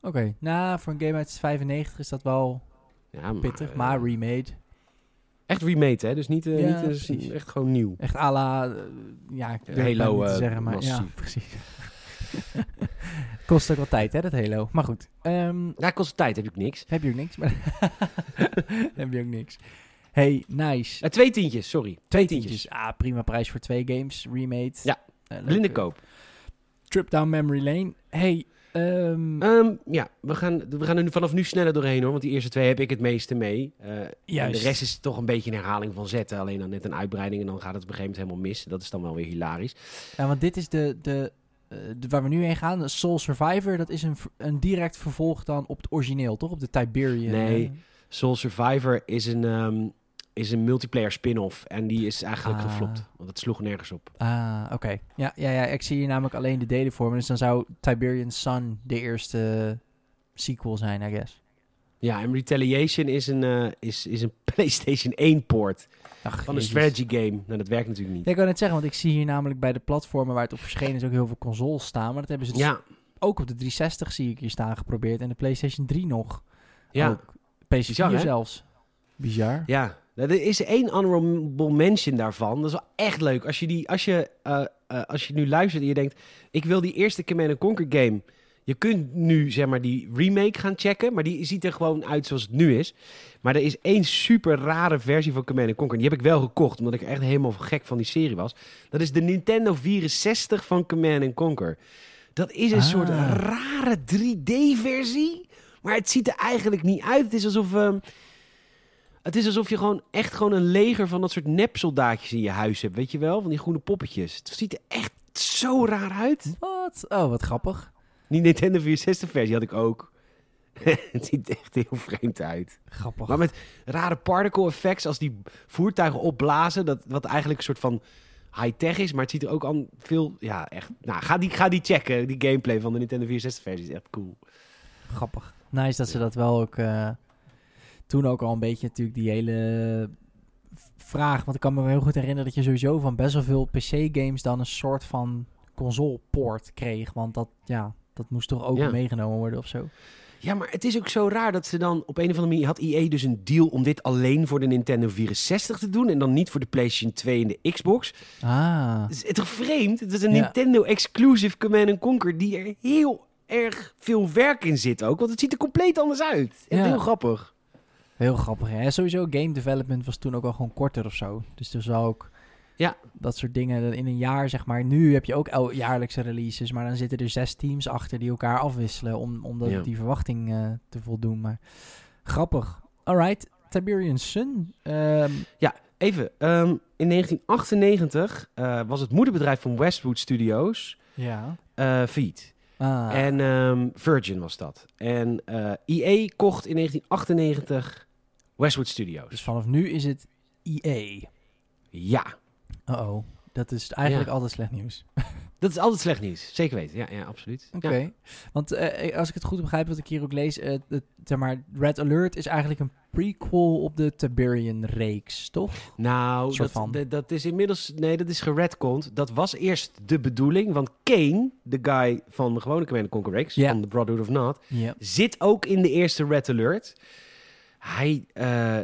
Oké, nou, voor een game uit 95 is dat wel Ja, maar, pittig, maar remade. echt remade, hè? Dus niet, Ja, niet echt gewoon nieuw. Echt à la, ja, ik Halo, zeggen, maar ja, precies. Kost ook wel tijd, hè, dat Halo. Maar goed, ehm, Daar kost tijd, heb ik niks. heb je ook niks. Maar heb je ook niks. Hey, nice. Eh, twee tientjes, sorry. Twee tientjes. Ah, prima prijs voor twee games, remade. Ja, leuk. Blinde koop. Trip down memory lane. Hey, ehm, Ehm, ja, we gaan, we gaan er nu vanaf nu sneller doorheen hoor. Want die eerste twee heb ik het meeste mee. Eh, en de rest is toch een beetje een herhaling van zetten. Alleen dan net een uitbreiding en dan gaat het op een gegeven moment helemaal mis. Dat is dan wel weer hilarisch. ja, want dit is de, de- waar we nu heen gaan. Soul Survivor, dat is een, een direct vervolg dan op het origineel, toch? Op de Tiberian. Nee. eh, Soul Survivor is een, ehm, is een multiplayer spin-off. En die is eigenlijk Ah. geflopt. Want het sloeg nergens op. Ah, oké. Ja, ja, ja, ik zie hier namelijk alleen de delen voor me. Dus dan zou Tiberian Sun de eerste sequel zijn, I guess. Ja, en Retaliation is een, eh, is, is een PlayStation 1 port Ach, van een strategy game. Nou, dat werkt natuurlijk niet. Ja, ik wou net zeggen, want ik zie hier namelijk bij de platformen waar het op verschenen is ook heel veel consoles staan. Maar dat hebben ze dus Ja, ook op de 360 zie ik hier staan geprobeerd. En de PlayStation 3 nog. ja, Ook. PS4 Bizar, hè? zelfs. Bizar. ja. Nou, Er is één honorable mention daarvan. Dat is wel echt leuk. Als je, die, als je, eh, eh, als je nu luistert en je denkt... ik wil die eerste Command Conquer game... Je kunt nu zeg maar die remake gaan checken, maar die ziet er gewoon uit zoals het nu is. Maar er is één super rare versie van Command Conquer. Die heb ik wel gekocht, omdat ik echt helemaal gek van die serie was. Dat is de Nintendo 64 van Command Conquer. Dat is een Ah. soort rare 3D-versie, maar het ziet er eigenlijk niet uit. Het is alsof, ehm, het is alsof je gewoon echt gewoon een leger van dat soort nepsoldaatjes in je huis hebt, weet je wel? Van die groene poppetjes. Het ziet er echt zo raar uit. Wat? Oh, wat grappig. Die Nintendo 64 versie had ik ook. het ziet echt heel vreemd uit. Grappig. Maar met rare particle effects als die voertuigen opblazen. Dat, wat eigenlijk een soort van high-tech is. Maar het ziet er ook aan veel... Ja, echt... Nou, ga die, ga die checken. Die gameplay van de Nintendo 64 versie is echt cool. Grappig. Nice dat ze dat wel ook... eh, toen ook al een beetje natuurlijk die hele vraag... Want ik kan me heel goed herinneren dat je sowieso van best wel veel PC-games... dan een soort van console-poort kreeg. Want dat, ja, dat moest toch ook Ja. meegenomen worden of zo. Ja, maar het is ook zo raar dat ze dan op een of andere manier... had EA dus een deal om dit alleen voor de Nintendo 64 te doen... en dan niet voor de PlayStation 2 en de Xbox. Ah, Het is toch vreemd? Het is een Ja. Nintendo exclusive Command Conquer die er heel erg veel werk in zit ook. Want het ziet er compleet anders uit. Ja. heel grappig. heel grappig. Hè? Sowieso game development was toen ook al gewoon korter of zo. Dus er zou ook... Ja. Dat soort dingen in een jaar, zeg maar. Nu heb je ook el- jaarlijkse releases, maar dan zitten er zes teams achter die elkaar afwisselen om, om dat, Ja. die verwachting eh, te voldoen. Maar grappig. Alright, Tiberian Sun. Ehm, Even, ehm, in 1998 eh, was het moederbedrijf van Westwood Studios ja. failliet. Ah, En ehm, Virgin was dat. En EA kocht in 1998 Westwood Studios. dus vanaf nu is het EA. Ja. Uh-oh. Dat is eigenlijk Ja. altijd slecht nieuws. Dat is altijd slecht nieuws. Zeker weten. Ja, ja absoluut. Oké. Ja. Want eh, als ik het goed begrijp, wat ik hier ook lees, het, zeg maar, Red Alert is eigenlijk een prequel op de Tiberian-reeks, toch? Nou, dat, van. dat, dat is inmiddels... Nee, dat is geredcond. Dat was eerst de bedoeling. Want Kane, de guy van de gewone Command Conquer reeks, van The Brotherhood of Not, zit ook in de eerste Red Alert. Hij, eh,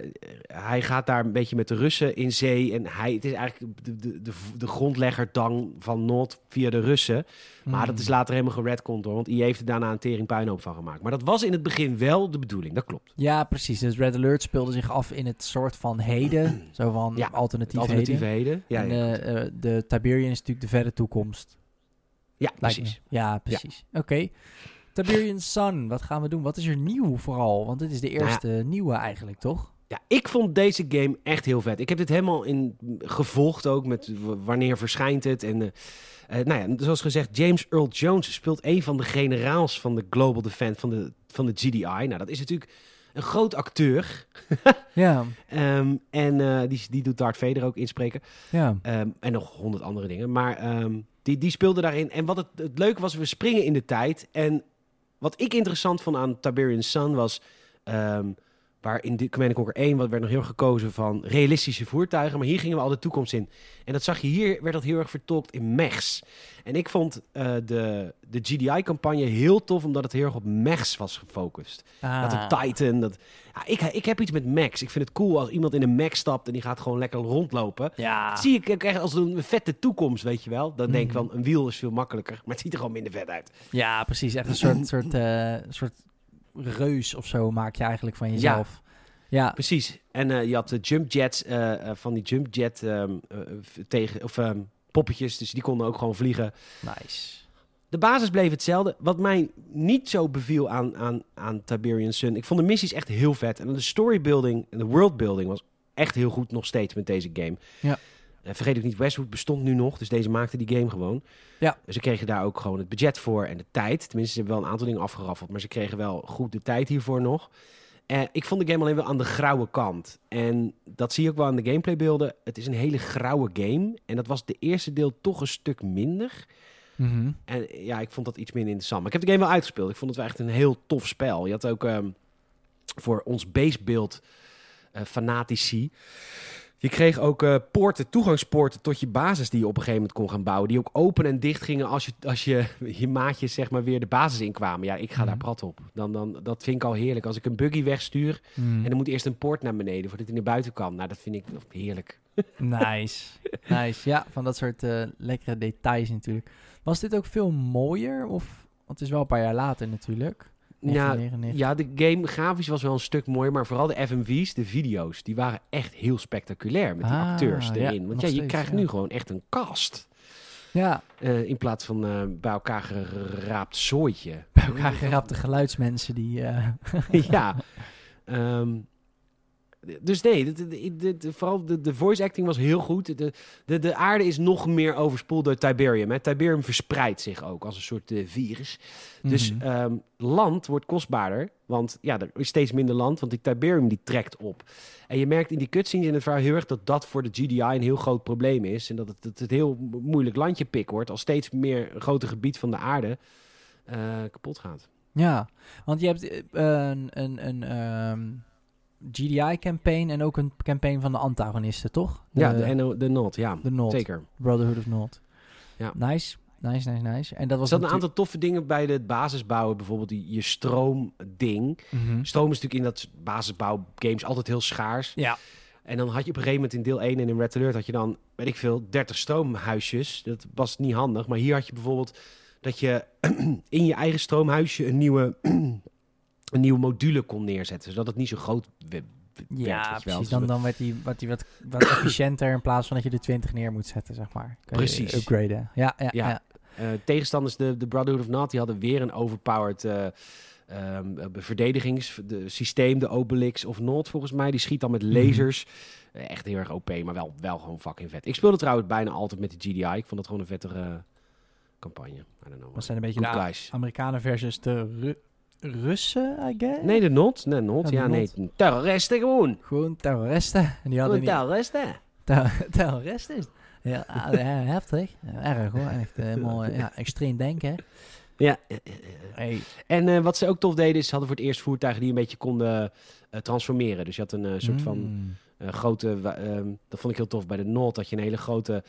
hij gaat daar een beetje met de Russen in zee. En hij, het is eigenlijk de, de, de, de grondlegger dan van Noord via de Russen. Maar Hmm. dat is later helemaal geredcond hoor. Want IE heeft er daarna een tering puinhoop van gemaakt. Maar dat was in het begin wel de bedoeling. Dat klopt. Ja, precies. Dus Red Alert speelde zich af in het soort van heden. zo van Ja, alternatief, Alternatieve heden. heden. Ja, en eh, eh, de Tiberian is natuurlijk de verre toekomst. ja me. precies. Ja, precies. Oké. Tiberian Sun, wat gaan we doen? Wat is er nieuw vooral? Want dit is de Nou eerste nieuwe eigenlijk, toch? Ja, ik vond deze game echt heel vet. Ik heb dit helemaal in gevolgd ook met wanneer verschijnt het. En eh, eh, nou ja, zoals gezegd, James Earl Jones speelt een van de generaals van de Global Defense van de, van de GDI. Nou, dat is natuurlijk een groot acteur. Ja, Ehm, en eh, die, die doet Darth Vader ook inspreken. ja. Ehm, en nog honderd andere dingen. Maar ehm, die, die speelde daarin. En wat het, het leuke was, we springen in de tijd. En wat ik interessant vond aan Tiberian Sun was... ehm, waar in de Command Conquer 1 wat werd nog heel gekozen van realistische voertuigen. Maar hier gingen we al de toekomst in. En dat zag je hier, werd dat heel erg vertolkt in mechs. En ik vond eh, de, de GDI-campagne heel tof, omdat het heel erg op mechs was gefocust. Ah. Dat een Titan. Dat, ja, ik, ik heb iets met mechs. Ik vind het cool als iemand in een mech stapt en die gaat gewoon lekker rondlopen. Ja. Dat zie ik ook echt als een vette toekomst, weet je wel. Dan denk ik Mhm. van, een wiel is veel makkelijker, maar het ziet er gewoon minder vet uit. ja, precies. Echt een soort, soort, eh, soort reus of zo maak je eigenlijk van jezelf. Ja, Precies. En eh, je had de jump jets, eh, eh, van die jump jet ehm, eh, tegen, of ehm, poppetjes, dus die konden ook gewoon vliegen. nice. De basis bleef hetzelfde. Wat mij niet zo beviel aan, aan, aan Tiberian Sun, ik vond de missies echt heel vet. En de storybuilding en de worldbuilding was echt heel goed nog steeds met deze game. Ja. Eh, vergeet ook niet, Westwood bestond nu nog, dus deze maakte die game gewoon. Ja. Ze kregen daar ook gewoon het budget voor en de tijd. Tenminste, ze hebben wel een aantal dingen afgeraffeld, maar ze kregen wel goed de tijd hiervoor nog. Eh, ik vond de game alleen wel aan de grauwe kant. En dat zie je ook wel aan de gameplaybeelden. Het is een hele grauwe game. En dat was de eerste deel toch een stuk minder. Mhm. En ja, ik vond dat iets minder interessant. Maar ik heb de game wel uitgespeeld. Ik vond het wel echt een heel tof spel. Je had ook ehm, voor ons basebeeld eh fanatici. Je kreeg ook eh, poorten, toegangspoorten tot je basis die je op een gegeven moment kon gaan bouwen. Die ook open en dicht gingen als je, als je, je maatjes zeg maar weer de basis inkwamen. Ja, ik ga daar Mhm. prat op. Dan, dan, dat vind ik al heerlijk. Als ik een buggy wegstuur Mhm. en dan moet eerst een poort naar beneden voordat hij naar buiten kan. Nou, dat vind ik heerlijk. Nice. nice. Ja, van dat soort eh, lekkere details natuurlijk. Was dit ook veel mooier? Of, want het is wel een paar jaar later natuurlijk. Ja, 1999. ja, de game grafisch was wel een stuk mooier, maar vooral de FMV's, de video's, die waren echt heel spectaculair met die Ah, acteurs ja, erin. Want ja, je steeds, krijgt ja. nu gewoon echt een cast. Ja, eh, in plaats van eh, bij elkaar geraapt zooitje. bij elkaar gerapte geluidsmensen die... eh, ja. Ehm, dus nee, de, de, de- de- vooral de, de voice acting was heel goed. De, de, de aarde is nog meer overspoeld door Tiberium. Hè. Tiberium verspreidt zich ook als een soort eh, virus. Dus mhm. ehm, land wordt kostbaarder. Want ja, er is steeds minder land, want die Tiberium die trekt op. En je merkt in die cutscenes in het verhaal heel erg dat dat voor de GDI een heel groot probleem is. En dat het, dat het heel mo- moeilijk landje pik wordt als steeds meer een groter gebied van de aarde eh, kapot gaat. Ja, want je hebt eh, een, een, een ehm, GDI-campaign en ook een campaign van de antagonisten, toch? ja, de, NO de NOT, ja. de Nod. Zeker. Brotherhood of Nod. Ja. Nice, nice, nice, nice. En dat Er was zaten een natu- aantal toffe dingen bij de basisbouwen. Bijvoorbeeld die, je stroomding. Mhm. Stroom is natuurlijk in dat basisbouwgames altijd heel schaars. Ja. En dan had je op een gegeven moment in deel 1 en in Red Alert had je dan, weet ik veel, 30 stroomhuisjes. Dat was niet handig. Maar hier had je bijvoorbeeld dat je in je eigen stroomhuisje een nieuwe, een nieuwe module kon neerzetten. Zodat het niet zo groot we- werd. Ja, wel. precies. Dan, dan werd die, werd die wat, wat efficiënter in plaats van dat je er 20 neer moet zetten, zeg maar. Kun je Precies. Upgraden. Ja, ja, ja. Ja. Eh, tegenstanders, de, de Brotherhood of Not, die hadden weer een overpowered eh ehm, eh, verdedigingssysteem. De Obelix of Not, volgens mij. Die schiet dan met lasers. Eh, echt heel erg OP, maar wel, wel gewoon fucking vet. Ik speelde trouwens bijna altijd met de GDI. Ik vond dat gewoon een vettere campagne. I don't know. Dat zijn een beetje de. Amerikanen versus de Ru- Russen, I guess? Nee, de Not. Nee, Not. Ja, Ja, nee. Not. Terroristen gewoon. Gewoon terroristen. En die hadden Gewoon niet... terroristen. Ter- terroristen. Ja, ah, heftig. Erg hoor. Echt eh, helemaal eh, ja, extreem denken. Ja. Hey. En eh, wat ze ook tof deden, is ze hadden voor het eerst voertuigen die een beetje konden transformeren. Dus je had een soort van Mm. grote, ehm, dat vond ik heel tof bij de Noord, dat je een hele grote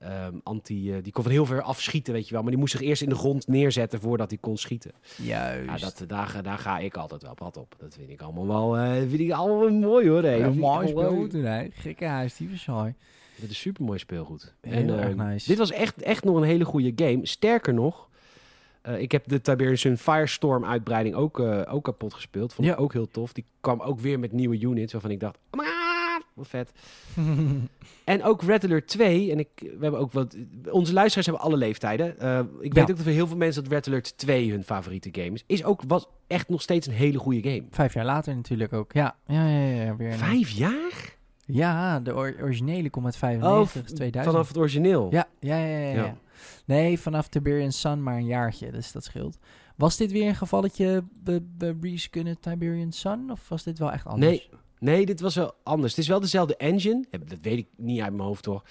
ehm, anti, eh, die kon van heel ver afschieten, weet je wel. Maar die moest zich eerst in de grond neerzetten voordat hij kon schieten. Juist. Ja, dat, daar, ga- daar ga ik altijd wel pad op. Dat vind ik allemaal wel, eh, vind ik allemaal wel mooi hoor. Hey. Ja, mooi speelgoed, hè. Gekke huis, die. Dit is super mooi speelgoed. Heel erg ehm, nice. Dit was echt, echt nog een hele goede game. Sterker nog, eh, ik heb de Tiberian Sun Firestorm uitbreiding ook, ook kapot gespeeld. Vond ik ook heel tof. Die kwam ook weer met nieuwe units waarvan ik dacht, "Ah, wat vet. En ook Red Alert 2. En ik, we hebben ook wat. Onze luisteraars hebben alle leeftijden. Eh, ik weet Ja. ook dat voor heel veel mensen dat Red Alert 2 hun favoriete game is. Is ook was echt nog steeds een hele goede game. Vijf jaar later natuurlijk ook. Ja, ja, ja. ja weer Vijf jaar? Ja, de or- originele komt uit 95, v- 2000. vanaf het origineel. Ja, ja, ja, ja. Nee, vanaf Tiberian Sun maar een jaartje, dus dat scheelt. Was dit weer een gevalletje be- reskunnen Tiberian Sun? Of was dit wel echt anders? Nee. Nee, dit was wel anders. Het is wel dezelfde engine. Dat weet ik niet uit mijn hoofd hoor.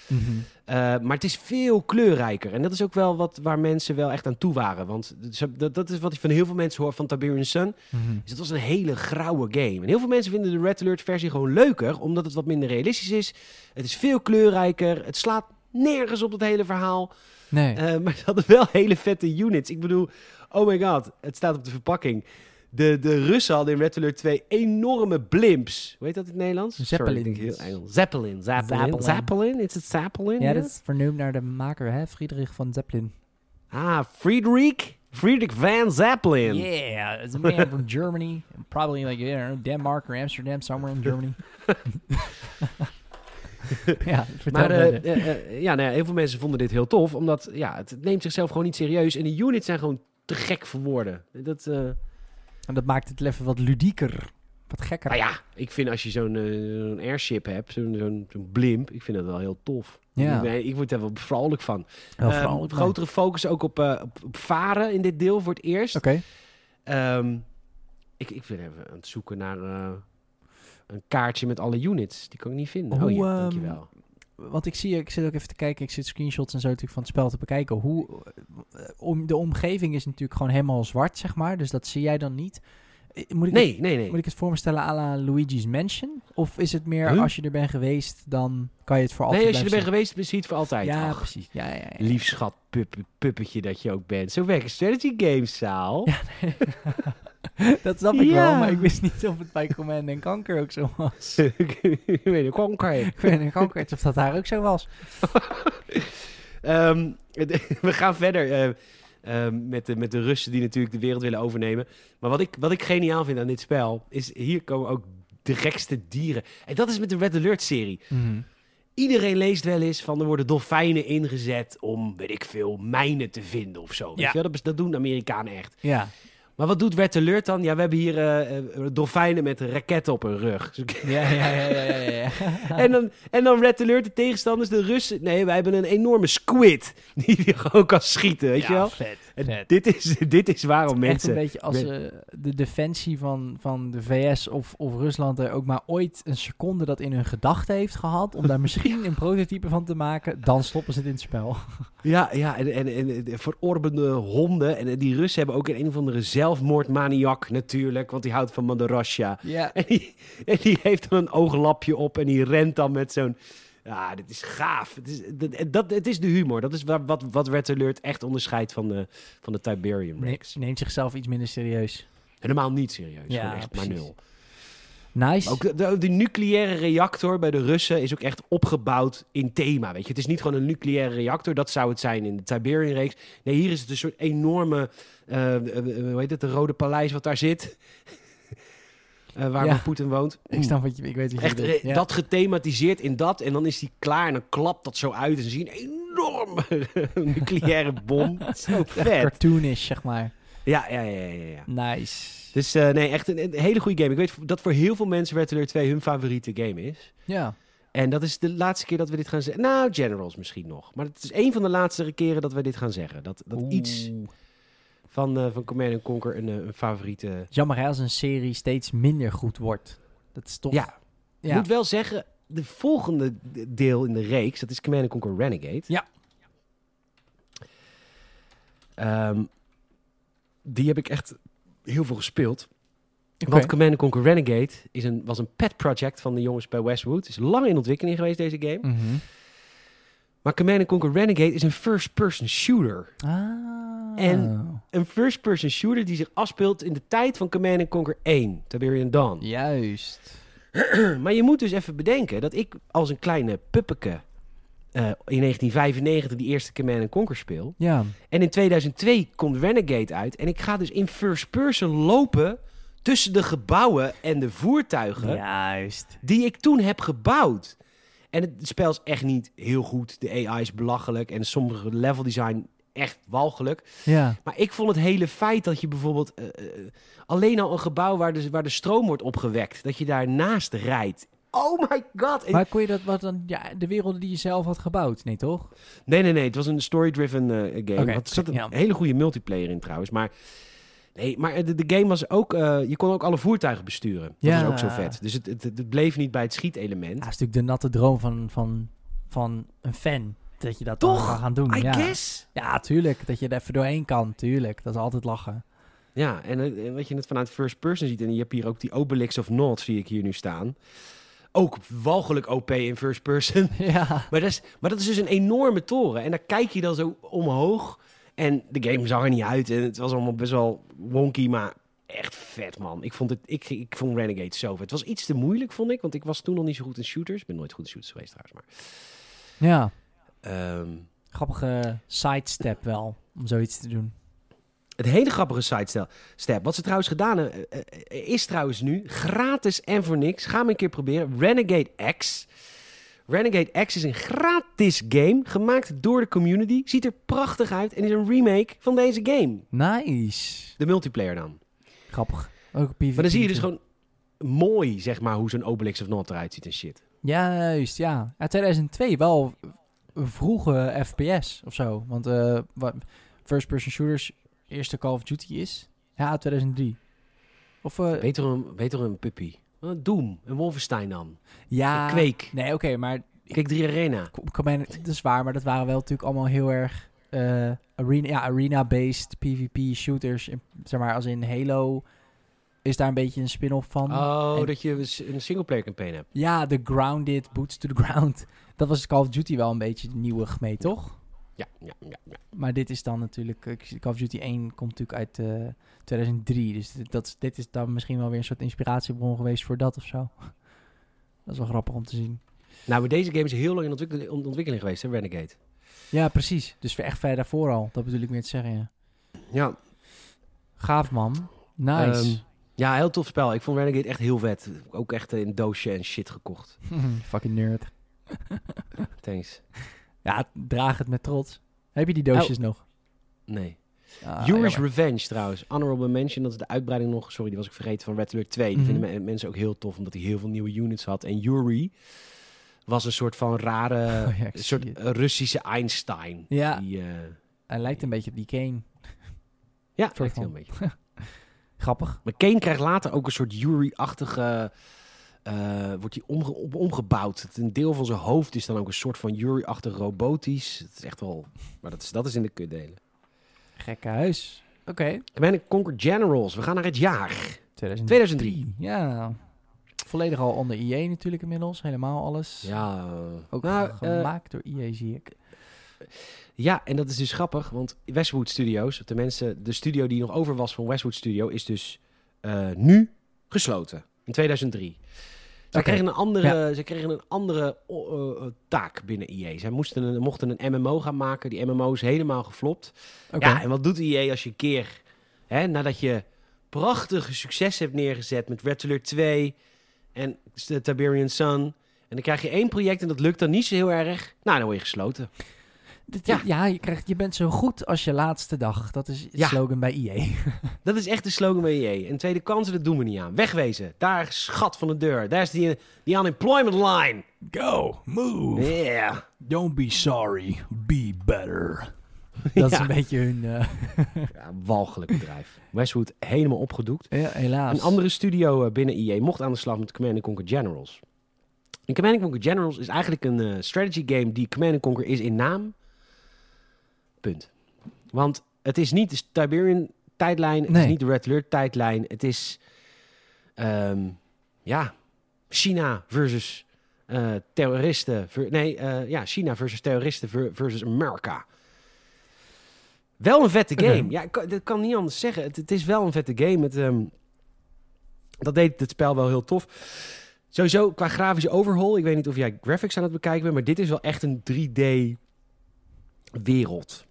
Eh, maar het is veel kleurrijker. En dat is ook wel wat waar mensen wel echt aan toe waren. Want dat, dat is wat ik van heel veel mensen hoor van Tiberian Sun. Mhm. Dus het was een hele grauwe game. En heel veel mensen vinden de Red Alert versie gewoon leuker. Omdat het wat minder realistisch is. Het is veel kleurrijker. Het slaat nergens op het hele verhaal. Nee. Eh, maar ze hadden wel hele vette units. Ik bedoel, oh my god. Het staat op de verpakking. De, de Russen hadden in Red Alert 2 enorme blimps. Hoe heet dat in het Nederlands? Sorry, Zeppelins. heel Engels. Zeppelin. Zeppelin. Zeppelin. Zeppelin? Is het Zeppelin? ja, dat is vernoemd naar de maker, hè? Friedrich van Zeppelin. Ah, Friedrich? Friedrich van Zeppelin. Yeah, it's a man from Germany. Probably like, don't know, Denmark or Amsterdam, somewhere in Germany. ja, Maar eh, eh, eh, ja, nou ja, heel veel mensen vonden dit heel tof. Omdat ja, het neemt zichzelf gewoon niet serieus. En de units zijn gewoon te gek voor woorden. Dat, En dat maakt het even wat ludieker. Wat gekker. nou ja, ik vind als je zo'n eh, airship hebt, zo'n blimp, ik vind dat wel heel tof. Ja. Ik, ben- ik word daar wel vrolijk van. Wel Ehm, vrolijk, grotere focus ook op, eh, op, op varen in dit deel voor het eerst. Oké. Ehm, ik, ik ben even aan het zoeken naar eh, een kaartje met alle units. Die kan ik niet vinden. Hoe, oh ja, ehm, dankjewel. Want ik zie, ik zit ook even te kijken, ik zit screenshots en zo natuurlijk van het spel te bekijken. Hoe, eh, om, de omgeving is natuurlijk gewoon helemaal zwart, zeg maar. Dus dat zie jij dan niet. Eh, Moet ik, Nee, het, nee, nee. moet ik het voor me stellen à la Luigi's Mansion? Of is het meer Huh? als je er bent geweest, dan kan je het voor altijd Nee, als je er bent geweest, zie je het voor altijd. Ja, Ach, precies. Ja, ja, ja. Lief schat puppe- puppetje dat je ook bent. Zo werken strategy games, Saal. dat snap ik Ja. wel, maar ik wist niet of het bij Command en Kanker ook zo was. ik weet konker. ik weet niet Kanker of dat daar ook zo was. Ehm, we gaan verder eh, ehm, met, de, met de Russen die natuurlijk de wereld willen overnemen. Maar wat ik, wat ik geniaal vind aan dit spel, is hier komen ook de gekste dieren. En dat is met de Red Alert serie. Mhm. Iedereen leest wel eens van er worden dolfijnen ingezet om, weet ik veel, mijnen te vinden of zo. Weet Ja. je wel? Dat, dat doen Amerikanen echt. Ja. Maar wat doet Red Alert dan? Ja, we hebben hier eh, eh, dolfijnen met raketten op hun rug. Ja, ja, ja, ja, ja, ja. en, dan, en dan de tegenstanders, de Russen. Nee, wij hebben een enorme squid die je gewoon kan schieten, weet je wel? vet, En dit, is, dit is waarom Echt mensen... een beetje als eh, de defensie van, van de VS of, of Rusland er ook maar ooit een seconde dat in hun gedachten heeft gehad om daar misschien een prototype van te maken, dan stoppen ze het in het spel. Ja, ja en, en, en de verorbende honden. En die Russen hebben ook een, een of andere zelfmoordmaniak natuurlijk. Want die houdt van Madarasja. Ja. En die, en die heeft dan een ooglapje op en die rent dan met zo'n... Ja, dit is gaaf. Het is, dat, dat, het is de humor. Dat is waar- wat, wat Red Alert echt onderscheidt van de, van de Tiberian Nee, Rex. neemt zichzelf iets minder serieus. Helemaal niet serieus. Ja, echt maar precies. nul. Nice. Ook de, de, de nucleaire reactor bij de Russen is ook echt opgebouwd in thema. Weet je? Het is niet gewoon een nucleaire reactor. Dat zou het zijn in de Tiberian-reeks. Nee, hier is het een soort enorme... eh, eh, eh, hoe heet het? De Rode Paleis wat daar zit. Eh, waar Ja. Poetin woont. ik snap wat je, ik weet wat je Echt bedoelt. eh, Ja. dat gethematiseerd in dat. En dan is die klaar en dan klapt dat zo uit. En ze zien een enorme nucleaire bom. Zo vet. Cartoonish, zeg maar. Ja, ja, ja, ja. ja. Nice. Dus eh, nee, echt een, een hele goede game. Ik weet dat voor heel veel mensen Red Alert 2 hun favoriete game is. Ja. En dat is de laatste keer dat we dit gaan zeggen. Nou, Generals misschien nog. Maar het is een van de laatste keren dat we dit gaan zeggen. Dat, dat iets Oeh. Van, eh van Command Conquer een, eh, een favoriete... Jammer hè, als een serie steeds minder goed wordt. Dat is toch... Ja, moet wel zeggen... de volgende deel in de reeks, dat is Command Conquer Renegade. Ja. Ehm, die heb ik echt heel veel gespeeld. Want Command Conquer Renegade is een, was een pet project van de jongens bij Westwood. is lang in ontwikkeling geweest, deze game. Mhm. Maar Command Conquer Renegade is een first-person shooter. Ah. En- Een first-person shooter die zich afspeelt in de tijd van Command Conquer 1, Tiberian Dawn. Juist. Maar je moet dus even bedenken dat ik als een kleine puppeke eh, in 1995 die eerste Command Conquer speel. Ja. En in 2002 komt Renegade uit. En ik ga dus in first person lopen tussen de gebouwen en de voertuigen Juist. die ik toen heb gebouwd. En het spel is echt niet heel goed. De AI is belachelijk en sommige level design echt walgelijk. Ja. Maar ik vond het hele feit dat je bijvoorbeeld eh, eh, alleen al een gebouw waar de, waar de stroom wordt opgewekt, dat je daarnaast rijdt. Oh my god. En- Maar kon je dat wat dan, ja, de werelden die je zelf had gebouwd? Nee, toch? Nee, nee, nee. Het was een story-driven eh, game. Oké, er zat een ja. hele goede multiplayer in trouwens. Maar, nee, maar de, de game was ook... eh, je kon ook alle voertuigen besturen. Dat Ja. was ook zo vet. Dus het, het, het bleef niet bij het Ja, schietelement. dat is natuurlijk de natte droom van, van, van een fan. Dat je dat Toch? kan gaan doen. I ja. guess. ja, tuurlijk. Dat je er even doorheen kan. Tuurlijk. Dat is altijd lachen. Ja, en eh, en wat je het vanuit first person ziet... en je hebt hier ook die Obelix of Not, zie ik hier nu staan. Ook walgelijk OP in first person. ja. Maar dat, is, maar dat is dus een enorme toren. En daar kijk je dan zo omhoog. En de game zag er niet uit. En het was allemaal best wel wonky, maar echt vet, man. Ik vond, het, ik, ik vond Renegade zo vet. Het was iets te moeilijk, vond ik. Want ik was toen nog niet zo goed in shooters. Ik ben nooit goed in shooters geweest trouwens. Maar, Ja. ehm, Grappige sidestep wel. Om zoiets te doen. het hele grappige sidestep. Step. Wat ze trouwens gedaan hebben, eh, eh, is trouwens nu gratis en voor niks. Ga hem een keer proberen. Renegade X. Renegade X is een gratis game gemaakt door de community. Ziet er prachtig uit en is een remake van deze game. Nice. De multiplayer dan. Grappig. Ook PvP. Maar dan zie je dus gewoon mooi, zeg maar, hoe zo'n Obelix of Not eruit ziet en shit. Juist, ja. ja 2002 wel vroege FPS of zo. Want eh, first-person shooters eerste Call of Duty is. Ja, 2003. Of eh, Beter een, beter een puppy. Doom, een Wolfenstein dan. ja. Een Quake. Nee, oké, maar Kijk 3 Arena. Dat is waar, maar dat waren wel natuurlijk allemaal heel erg eh, arena, ja, arena-based PvP shooters. In- zeg maar, als in Halo is daar een beetje een spin-off van. Oh, En- dat je een singleplayer campaign hebt. Ja, de grounded, boots to the ground. Dat was Call of Duty wel een beetje nieuwig mee, toch? Ja, ja, ja. ja. Maar dit is dan natuurlijk... eh, Call of Duty 1 komt natuurlijk uit eh, 2003. Dus dit, dat, is- dit is dan misschien wel weer een soort inspiratiebron geweest voor dat of zo. Dat is wel grappig om te zien. Nou, maar deze game is heel lang in ontwikkeling, ontwikkeling geweest, hè, Renegade. Ja, precies. Dus echt ver daarvoor al. Dat bedoel ik meer te zeggen, ja. Ja. Gaaf, man. Nice. Ehm, ja, heel tof spel. Ik vond Renegade echt heel vet. Ook echt in doosje en shit gekocht. Fucking nerd. Thanks. Ja, draag het met trots. Heb je die doosjes nog? Nee. Ah, Yuri's. Revenge trouwens. Honorable mention, dat is de uitbreiding nog. Sorry, die was ik vergeten van Red Alert 2. Die Mhm. vinden me- mensen ook heel tof, omdat hij heel veel nieuwe units had. En Yuri was een soort van rare, Oh ja, een soort het. Russische Einstein. Ja. Die, eh, Hij lijkt een beetje op die Kane. ja, lijkt heel een beetje. Grappig. Maar Kane krijgt later ook een soort Yuri-achtige... eh, wordt hij omge omgebouwd. Het- Een deel van zijn hoofd is dan ook een soort van Yuri-achtig robotisch. Het is echt wel... Maar dat is, dat is in de kutdelen. Gekke huis. Oké. Command Conquer Generals. We gaan naar het jaar. 2003. 2003. Ja. Volledig al onder IE natuurlijk inmiddels. Helemaal alles. Ja, Ook nou, eh, gemaakt door IE zie ik. Ja, en dat is dus grappig, want Westwood Studios, tenminste de studio die nog over was van Westwood Studio, is dus eh, nu gesloten. In 2003. Zij, Oké. kregen een andere, zij kregen een andere eh, eh, taak binnen EA. Zij moesten een, mochten een MMO gaan maken. Die MMO is helemaal geflopt. Ja, en wat doet EA als je een keer, hè, nadat je prachtige succes hebt neergezet met Red Alert 2 en de Tiberian Sun. En dan krijg je één project en dat lukt dan niet zo heel erg. Nou, dan word je gesloten. Dit- ja. ja, je, krijgt, je bent zo goed als je laatste dag. Dat is het Ja. slogan bij IE. Dat is echt de slogan bij EA. En tweede kansen, dat doen we niet aan. Wegwezen. Daar is schat van de deur. Daar is die, die unemployment line. Go, move. Yeah. Don't be sorry, be better. Dat is een beetje hun... Ja, walgelijk bedrijf. Westwood helemaal opgedoekt. ja, helaas. Een andere studio eh, binnen EA mocht aan de slag met Command Conquer Generals. En Command Conquer Generals is eigenlijk een eh, strategy game die Command Conquer is in naam. Punt. Want het is niet de Tiberian tijdlijn, het Nee. is niet de Red Alert tijdlijn. Het is, ehm, ja, China versus eh, terroristen. ver- nee, eh, ja, China versus terroristen ver- versus Amerika. Wel een vette game. Ja, ik dat kan niet anders zeggen. Het, het is wel een vette game. Het, ehm, dat deed het spel wel heel tof. Sowieso qua grafische overhaul. Ik weet niet of jij graphics aan het bekijken bent, maar dit is wel echt een 3D wereld.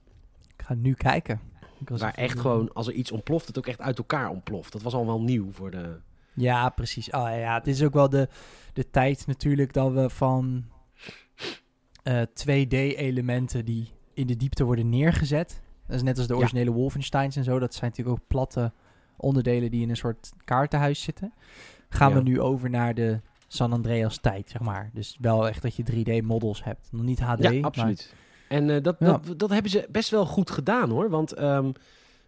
Ga nu kijken. Ik was Waar echt gewoon, als er iets ontploft, het ook echt uit elkaar ontploft. Dat was al wel nieuw voor de... Ja, precies. Oh ja, het is ook wel de, de tijd natuurlijk dat we van eh 2D-elementen die in de diepte worden neergezet. Dat is net als de Ja. originele Wolfensteins en zo. Dat zijn natuurlijk ook platte onderdelen die in een soort kaartenhuis zitten. Gaan we nu over naar de San Andreas tijd, zeg maar. Dus wel echt dat je 3D-models hebt. Nog niet HD, Ja, maar- absoluut. En eh, dat, Ja. dat, dat hebben ze best wel goed gedaan hoor. Want ehm,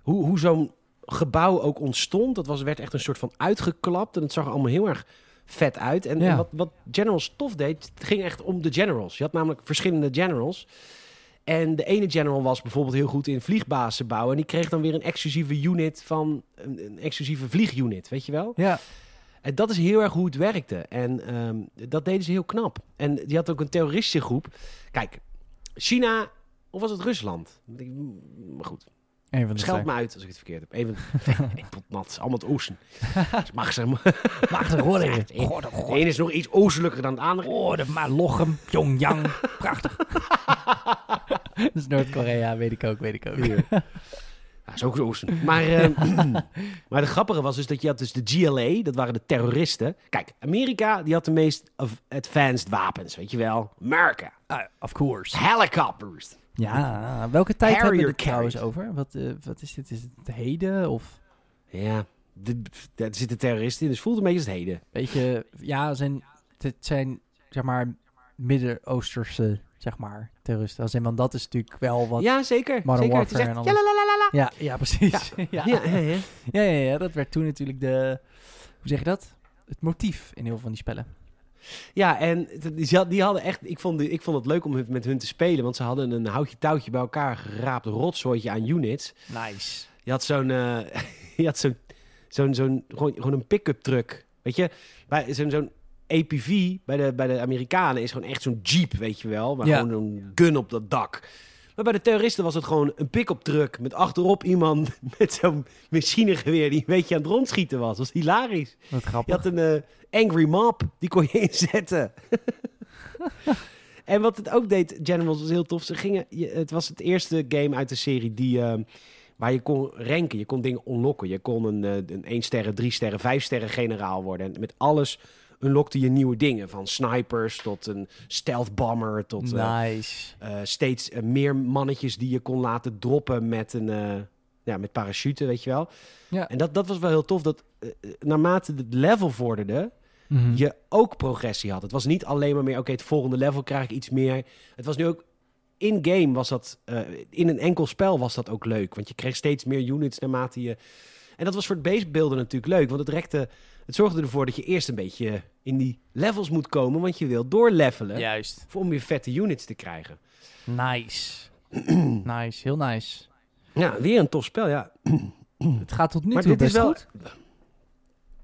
hoe, hoe zo'n gebouw ook ontstond, dat was, werd echt een soort van uitgeklapt. En het zag er allemaal heel erg vet uit. En, Ja. en wat, wat Generals tof deed, het ging echt om de Generals. Je had namelijk verschillende Generals. En de ene General was bijvoorbeeld heel goed in vliegbazen bouwen. En die kreeg dan weer een exclusieve unit van een, een exclusieve vliegunit, weet je wel? Ja, En dat is heel erg hoe het werkte. En ehm, dat deden ze heel knap. En die had ook een terroristische groep. Kijk, China of was het Rusland? Maar goed, een van de scheld me uit als ik het verkeerd heb. Even, ik pot nat, het is allemaal het oosten. Dus mag ze, Mag ze God, de ene is nog iets oostelijker dan het andere. Oh, de maar Lochem, Pyongyang. Prachtig. dat is Noord-Korea, weet ik ook, weet ik ook. Ja, is ook oosten. Maar, ehm, maar de grappige was dus dat je had dus de GLA, dat waren de terroristen. Kijk, Amerika die had de meest advanced wapens, weet je wel. Amerika, Ah, of course. helicopters. Ja, welke tijd hebben we het trouwens over? Wat, eh, wat is dit? Is het heden? of Ja, daar zitten terroristen in, dus voelt een beetje het heden. weet je, ja, zijn, het zijn zeg maar Midden-Oosterse, zeg maar, terroristen. Als in, want dat is natuurlijk wel wat... Ja, zeker. Modern zeker. Warfare en alles. ja. Ja, precies. Ja. Ja, ja, ja. Dat werd toen natuurlijk de, hoe zeg je dat? Het motief in heel veel van die spellen. Ja, en die had- die hadden echt... Ik vond, ik vond het leuk om met hun te spelen, want ze hadden een houtje-touwtje bij elkaar geraapt rotzooitje aan units. Nice. Je had zo'n... eh, je had zo'n... zo'n zo'n gewoon, gewoon een pick-up truck. Weet je? Zo'n zo'n APV bij de, bij de Amerikanen is gewoon echt zo'n jeep, weet je wel. Maar Ja. gewoon een gun op dat dak. Maar bij de terroristen was het gewoon een pick-up truck met achterop iemand met zo'n machinegeweer die een beetje aan het rondschieten was. Dat was hilarisch. Wat Je grappig. had een eh, Angry Mob, die kon je inzetten. en wat het ook deed, Generals, was heel tof. Ze gingen, je, het was het eerste game uit de serie die, eh, waar je kon ranken. Je kon dingen unlocken. Je kon een, eh, een 1 sterren, 3 sterren, 5 sterren generaal worden. En met alles unlockte je nieuwe dingen. Van snipers tot een stealth bomber tot eh, Nice. eh, steeds eh, meer mannetjes die je kon laten droppen met een eh, ja, met parachute, weet je wel. Ja. En dat, dat was wel heel tof. Dat naarmate het level vorderde, Mhm. je ook progressie had. Het was niet alleen maar meer, oké, het volgende level krijg ik iets meer. Het was nu ook in-game was dat, eh, in een enkel spel was dat ook leuk. Want je kreeg steeds meer units naarmate je... En dat was voor het basebeelden natuurlijk leuk, want het rekte... Het zorgde ervoor dat je eerst een beetje in die levels moet komen, want je wil doorlevelen Juist. voor om weer vette units te krijgen. Nice. nice, heel nice. Ja, weer een tof spel, ja. Het gaat tot nu Maar toe dit is best wel... goed.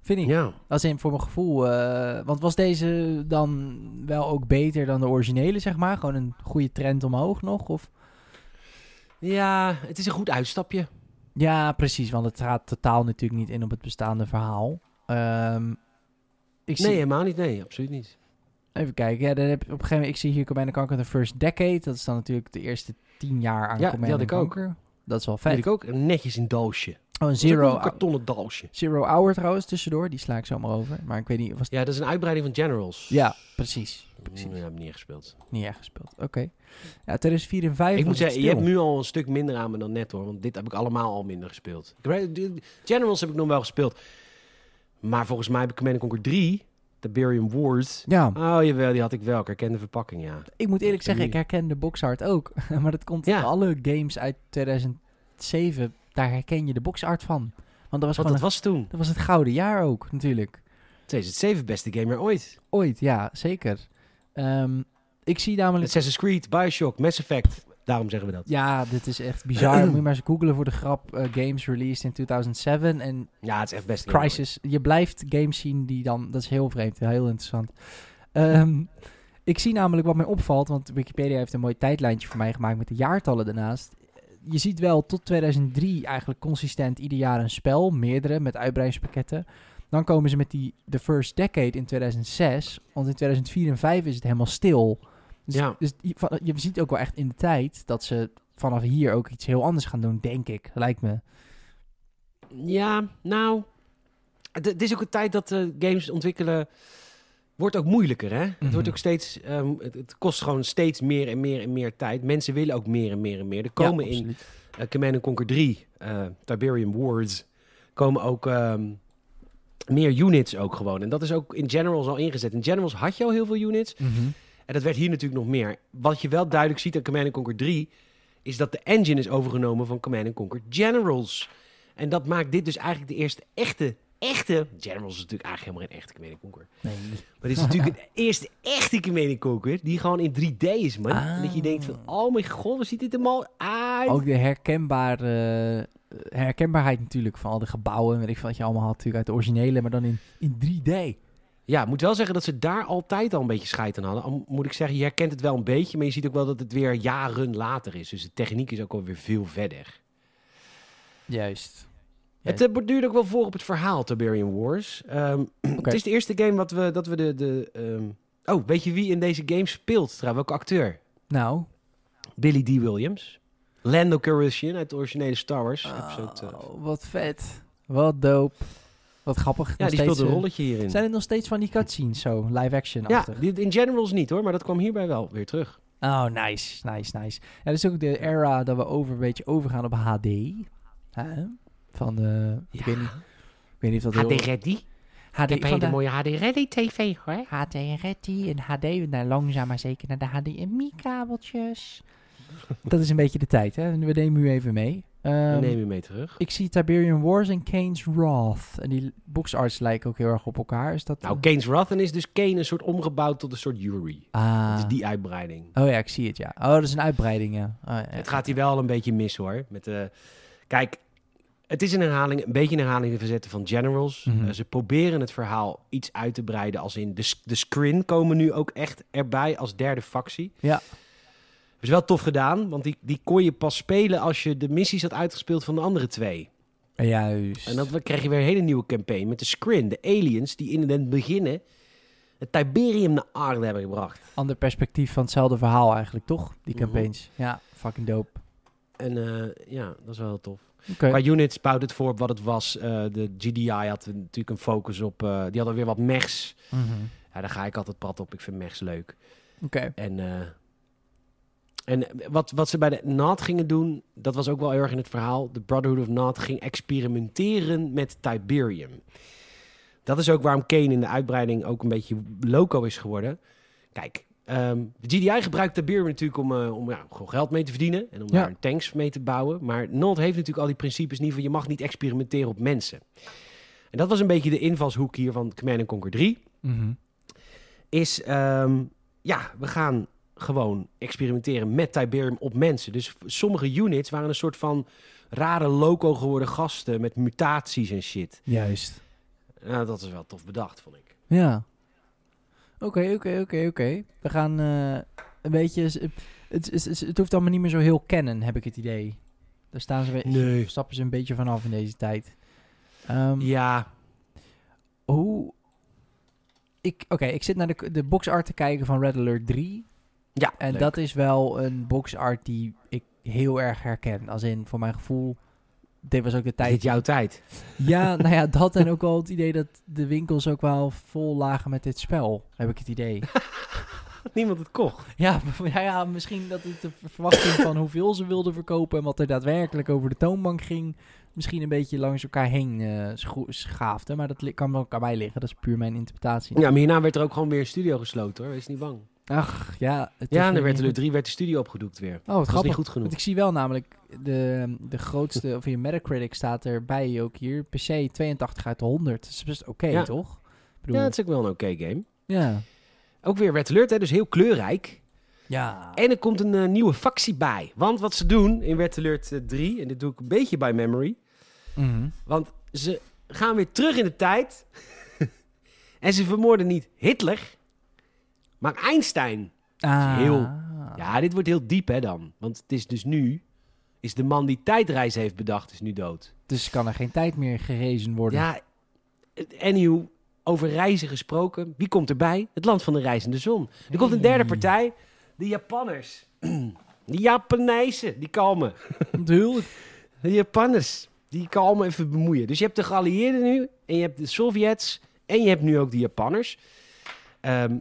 Vind ik. Ja. Als in voor mijn gevoel. eh, want was deze dan wel ook beter dan de originele, zeg maar? Gewoon een goede trend omhoog nog? Of? ja, het is een goed uitstapje. Ja, precies. Want het gaat totaal natuurlijk niet in op het bestaande verhaal. Ehm, ik zie, Nee, helemaal niet. Nee, absoluut niet. Even kijken. Ja, dan heb, op een gegeven moment, ik zie hier Command Conquer The First Decade. Dat is dan natuurlijk de eerste tien jaar aan Ja, die Command had ik ook. Dat is wel Weet vet. ik ook. Netjes in doosje. Oh, een Zero, een kartonnen doosje. Zero Hour trouwens tussendoor. Die sla ik zomaar over. Maar ik weet niet. Was Ja, dat is een uitbreiding van Generals. Ja, precies. precies. Mm, Ja, heb ik niet gespeeld. Niet echt gespeeld. Oké. Ja, 2004 en 5 Ik moet zeggen, je hebt nu al een stuk minder aan me dan net hoor. Want dit heb ik allemaal al minder gespeeld. Generals heb ik nog wel gespeeld. Maar volgens mij heb ik Command Conquer 3, Tiberium Wars. Ja, Oh jawel, die had ik wel. Ik herken de verpakking, ja. ik moet eerlijk Ik zeggen, ik herken de boxart ook. maar dat komt Ja. alle games uit 2007. Daar herken je de boxart van. Want dat was Want dat een- was toen. dat was het gouden jaar ook, natuurlijk. 2007 beste gamer ooit. Ooit, ja, zeker. Ehm, ik zie namelijk... Assassin's Creed, Bioshock, Mass Effect. Daarom zeggen we dat. Ja, dit is echt bizar. Moet je maar eens googlen voor de grap. eh, games released in 2007 en Ja, het is echt best... Crisis. Je blijft games zien die dan... Dat is heel vreemd, heel interessant. Ehm, ik zie namelijk wat mij opvalt, want Wikipedia heeft een mooi tijdlijntje voor mij gemaakt met de jaartallen daarnaast. Je ziet wel tot 2003 eigenlijk consistent ieder jaar een spel, meerdere met uitbreidingspakketten. Dan komen ze met die The First Decade in 2006, want in 2004 en 2005 is het helemaal stil. Dus, Ja. dus je, ziet ook wel echt in de tijd dat ze vanaf hier ook iets heel anders gaan doen, denk ik, lijkt me. Ja, nou... Het, is ook een tijd dat eh, games ontwikkelen... Wordt ook moeilijker, hè? Het Mhm. wordt ook steeds... ehm, het, het kost gewoon steeds meer en meer en meer tijd. Mensen willen ook meer en meer en meer. Er komen Ja, in eh, Command Conquer 3, eh Tiberium Wars, komen ook ehm, meer units ook gewoon. En dat is ook in Generals al ingezet. In Generals had je al heel veel units. Mhm. En dat werd hier natuurlijk nog meer. Wat je wel duidelijk ziet aan Command Conquer 3... is dat de engine is overgenomen van Command Conquer Generals. En dat maakt dit dus eigenlijk de eerste echte... Echte... Generals is natuurlijk eigenlijk helemaal geen echte Command Conquer. Nee. Maar dit is natuurlijk de eerste echte Command Conquer... die gewoon in 3D is, man. Ah. En dat je denkt van... Oh mijn god, waar ziet dit er mal uit? Ook de herkenbare, eh, herkenbaarheid natuurlijk van al de gebouwen. Weet ik veel wat je allemaal had natuurlijk uit de originele, maar dan in, in 3D. Ja, ik moet wel zeggen dat ze daar altijd al een beetje scheid aan hadden. Al moet ik zeggen, je herkent het wel een beetje, maar je ziet ook wel dat het weer jaren later is. Dus de techniek is ook alweer veel verder. Juist. Het eh, borduurt ook wel voor op het verhaal, Tiberian Wars. Ehm, Het is de eerste game wat we, dat we de... de ehm, Oh, weet je wie in deze game speelt trouwens? Welke acteur? Nou, Billy D. Williams. Lando Calrissian uit de originele Star Wars. episode, eh, oh, wat vet. Wat dope. Wat grappig. ja, Nog die speelt een eh, rolletje hierin. Zijn het nog steeds van die cutscenes zo, live action Ja, die- in Generals niet hoor, maar dat kwam hierbij wel weer terug. Oh, nice, nice, nice. Ja, dat is ook de era dat we over, een beetje overgaan op HD. Hè? Van de, ik, weet niet, ik weet niet of dat heel... ready? HD, van de mooie HD ready tv hoor. HD ready en HD, naar langzaam maar zeker naar de HDMI-kabeltjes. dat is een beetje de tijd, hè? We nemen u even mee. Ehm, We nemen u mee terug. Ik zie Tiberian Wars en Kane's Wrath. En die boxarts lijken ook heel erg op elkaar. Is dat... Nou, eh, Kane's Wrath en is dus Kane een soort omgebouwd tot een soort Yuri. ah. Dat is die uitbreiding. Oh ja, ik zie het, ja. Oh, dat is een uitbreiding, ja. Oh, ja. Het gaat hier wel een beetje mis hoor. Met de... Kijk, het is een herhaling, een beetje een herhaling te verzetten van Generals. Mhm. Eh, ze proberen het verhaal iets uit te breiden. Als in de, de Scrin komen nu ook echt erbij als derde factie. Ja. is wel tof gedaan, want die, die kon je pas spelen als je de missies had uitgespeeld van de andere twee. Juist. En dan kreeg je weer een hele nieuwe campaign met de Scrin, de aliens die in het begin het Tiberium naar aarde hebben gebracht. Ander perspectief van hetzelfde verhaal eigenlijk, toch? Die Mhm. campagnes. Ja, fucking dope. En eh, ja, dat is wel heel tof. Oké. Qua units bouwt het voor op wat het was. Eh, de GDI had natuurlijk een focus op... eh, die hadden weer wat mechs. Mhm. Ja, daar ga ik altijd prat op. Ik vind mechs leuk. Oké. En, eh, en wat, wat ze bij de NAT gingen doen... dat was ook wel erg in het verhaal. De Brotherhood of NAT ging experimenteren met Tiberium. Dat is ook waarom Kane in de uitbreiding ook een beetje loco is geworden. Kijk, ehm, de GDI gebruikt Tiberium natuurlijk om, eh, om ja, gewoon geld mee te verdienen... en om Ja. daar tanks mee te bouwen. Maar NAT heeft natuurlijk al die principes niet van... je mag niet experimenteren op mensen. En dat was een beetje de invalshoek hier van Command Conquer 3 Mhm. is, ehm, ja, we gaan gewoon experimenteren met Tiberium op mensen. Dus sommige units waren een soort van rare loco geworden gasten met mutaties en shit. Juist. Nou, dat is wel tof bedacht, vond ik. Ja. Oké, oké, oké, oké. We gaan eh, een beetje... Het, het, het, het hoeft allemaal niet meer zo heel kennen, heb ik het idee. Daar staan ze, weer- Nee. stappen ze een beetje vanaf in deze tijd. Ehm, Ja, Hoe... Ik, Oké, ik zit naar de, de boxart te kijken van Red Alert 3. ja. En leuk. dat is wel een boxart die ik heel erg herken. Als in, voor mijn gevoel, dit was ook de tijd... het jouw tijd? Ja, nou ja, dat en ook wel het idee dat de winkels ook wel vol lagen met dit spel. Heb ik het idee. Niemand het kocht. ja, ja, ja, misschien dat het de verwachting van hoeveel ze wilden verkopen... en wat er daadwerkelijk over de toonbank ging... misschien een beetje langs elkaar heen eh, schaafde. Maar dat kan wel elkaar bij liggen. Dat is puur mijn interpretatie. Ja, maar hierna werd er ook gewoon weer een studio gesloten hoor. Wees niet bang. Ach, ja. Het Ja, en er werd er drie werd de studio opgedoekt weer. Oh, Dat was niet goed genoeg. Want ik zie wel namelijk, de, de grootste, of in Metacritic staat erbij ook hier, PC 82 uit de 100. Dat is best oké, Ja. toch? Bedoel, Ja, het is ook wel een oké game. ja. Ook weer Red Alert, hè, dus heel kleurrijk. Ja. En er komt een eh, nieuwe factie bij. Want wat ze doen in Red Alert eh, 3, en dit doe ik een beetje bij memory. Mhm. Want ze gaan weer terug in de tijd. en ze vermoorden niet Hitler, maar Einstein. Ah. heel- Ja, dit wordt heel diep hè dan. Want het is dus nu, is de man die tijdreis heeft bedacht, is nu dood. Dus kan er geen tijd meer gerezen worden. Ja, anyhow, over reizen gesproken. Wie komt erbij? Het land van de reizende zon. Er komt een derde partij. De Japanners. De Japanezen, die komen. Natuurlijk. De Japanners, die komen even bemoeien. Dus je hebt de geallieerden nu, en je hebt de Sovjets, en je hebt nu ook de Japanners. Ehm,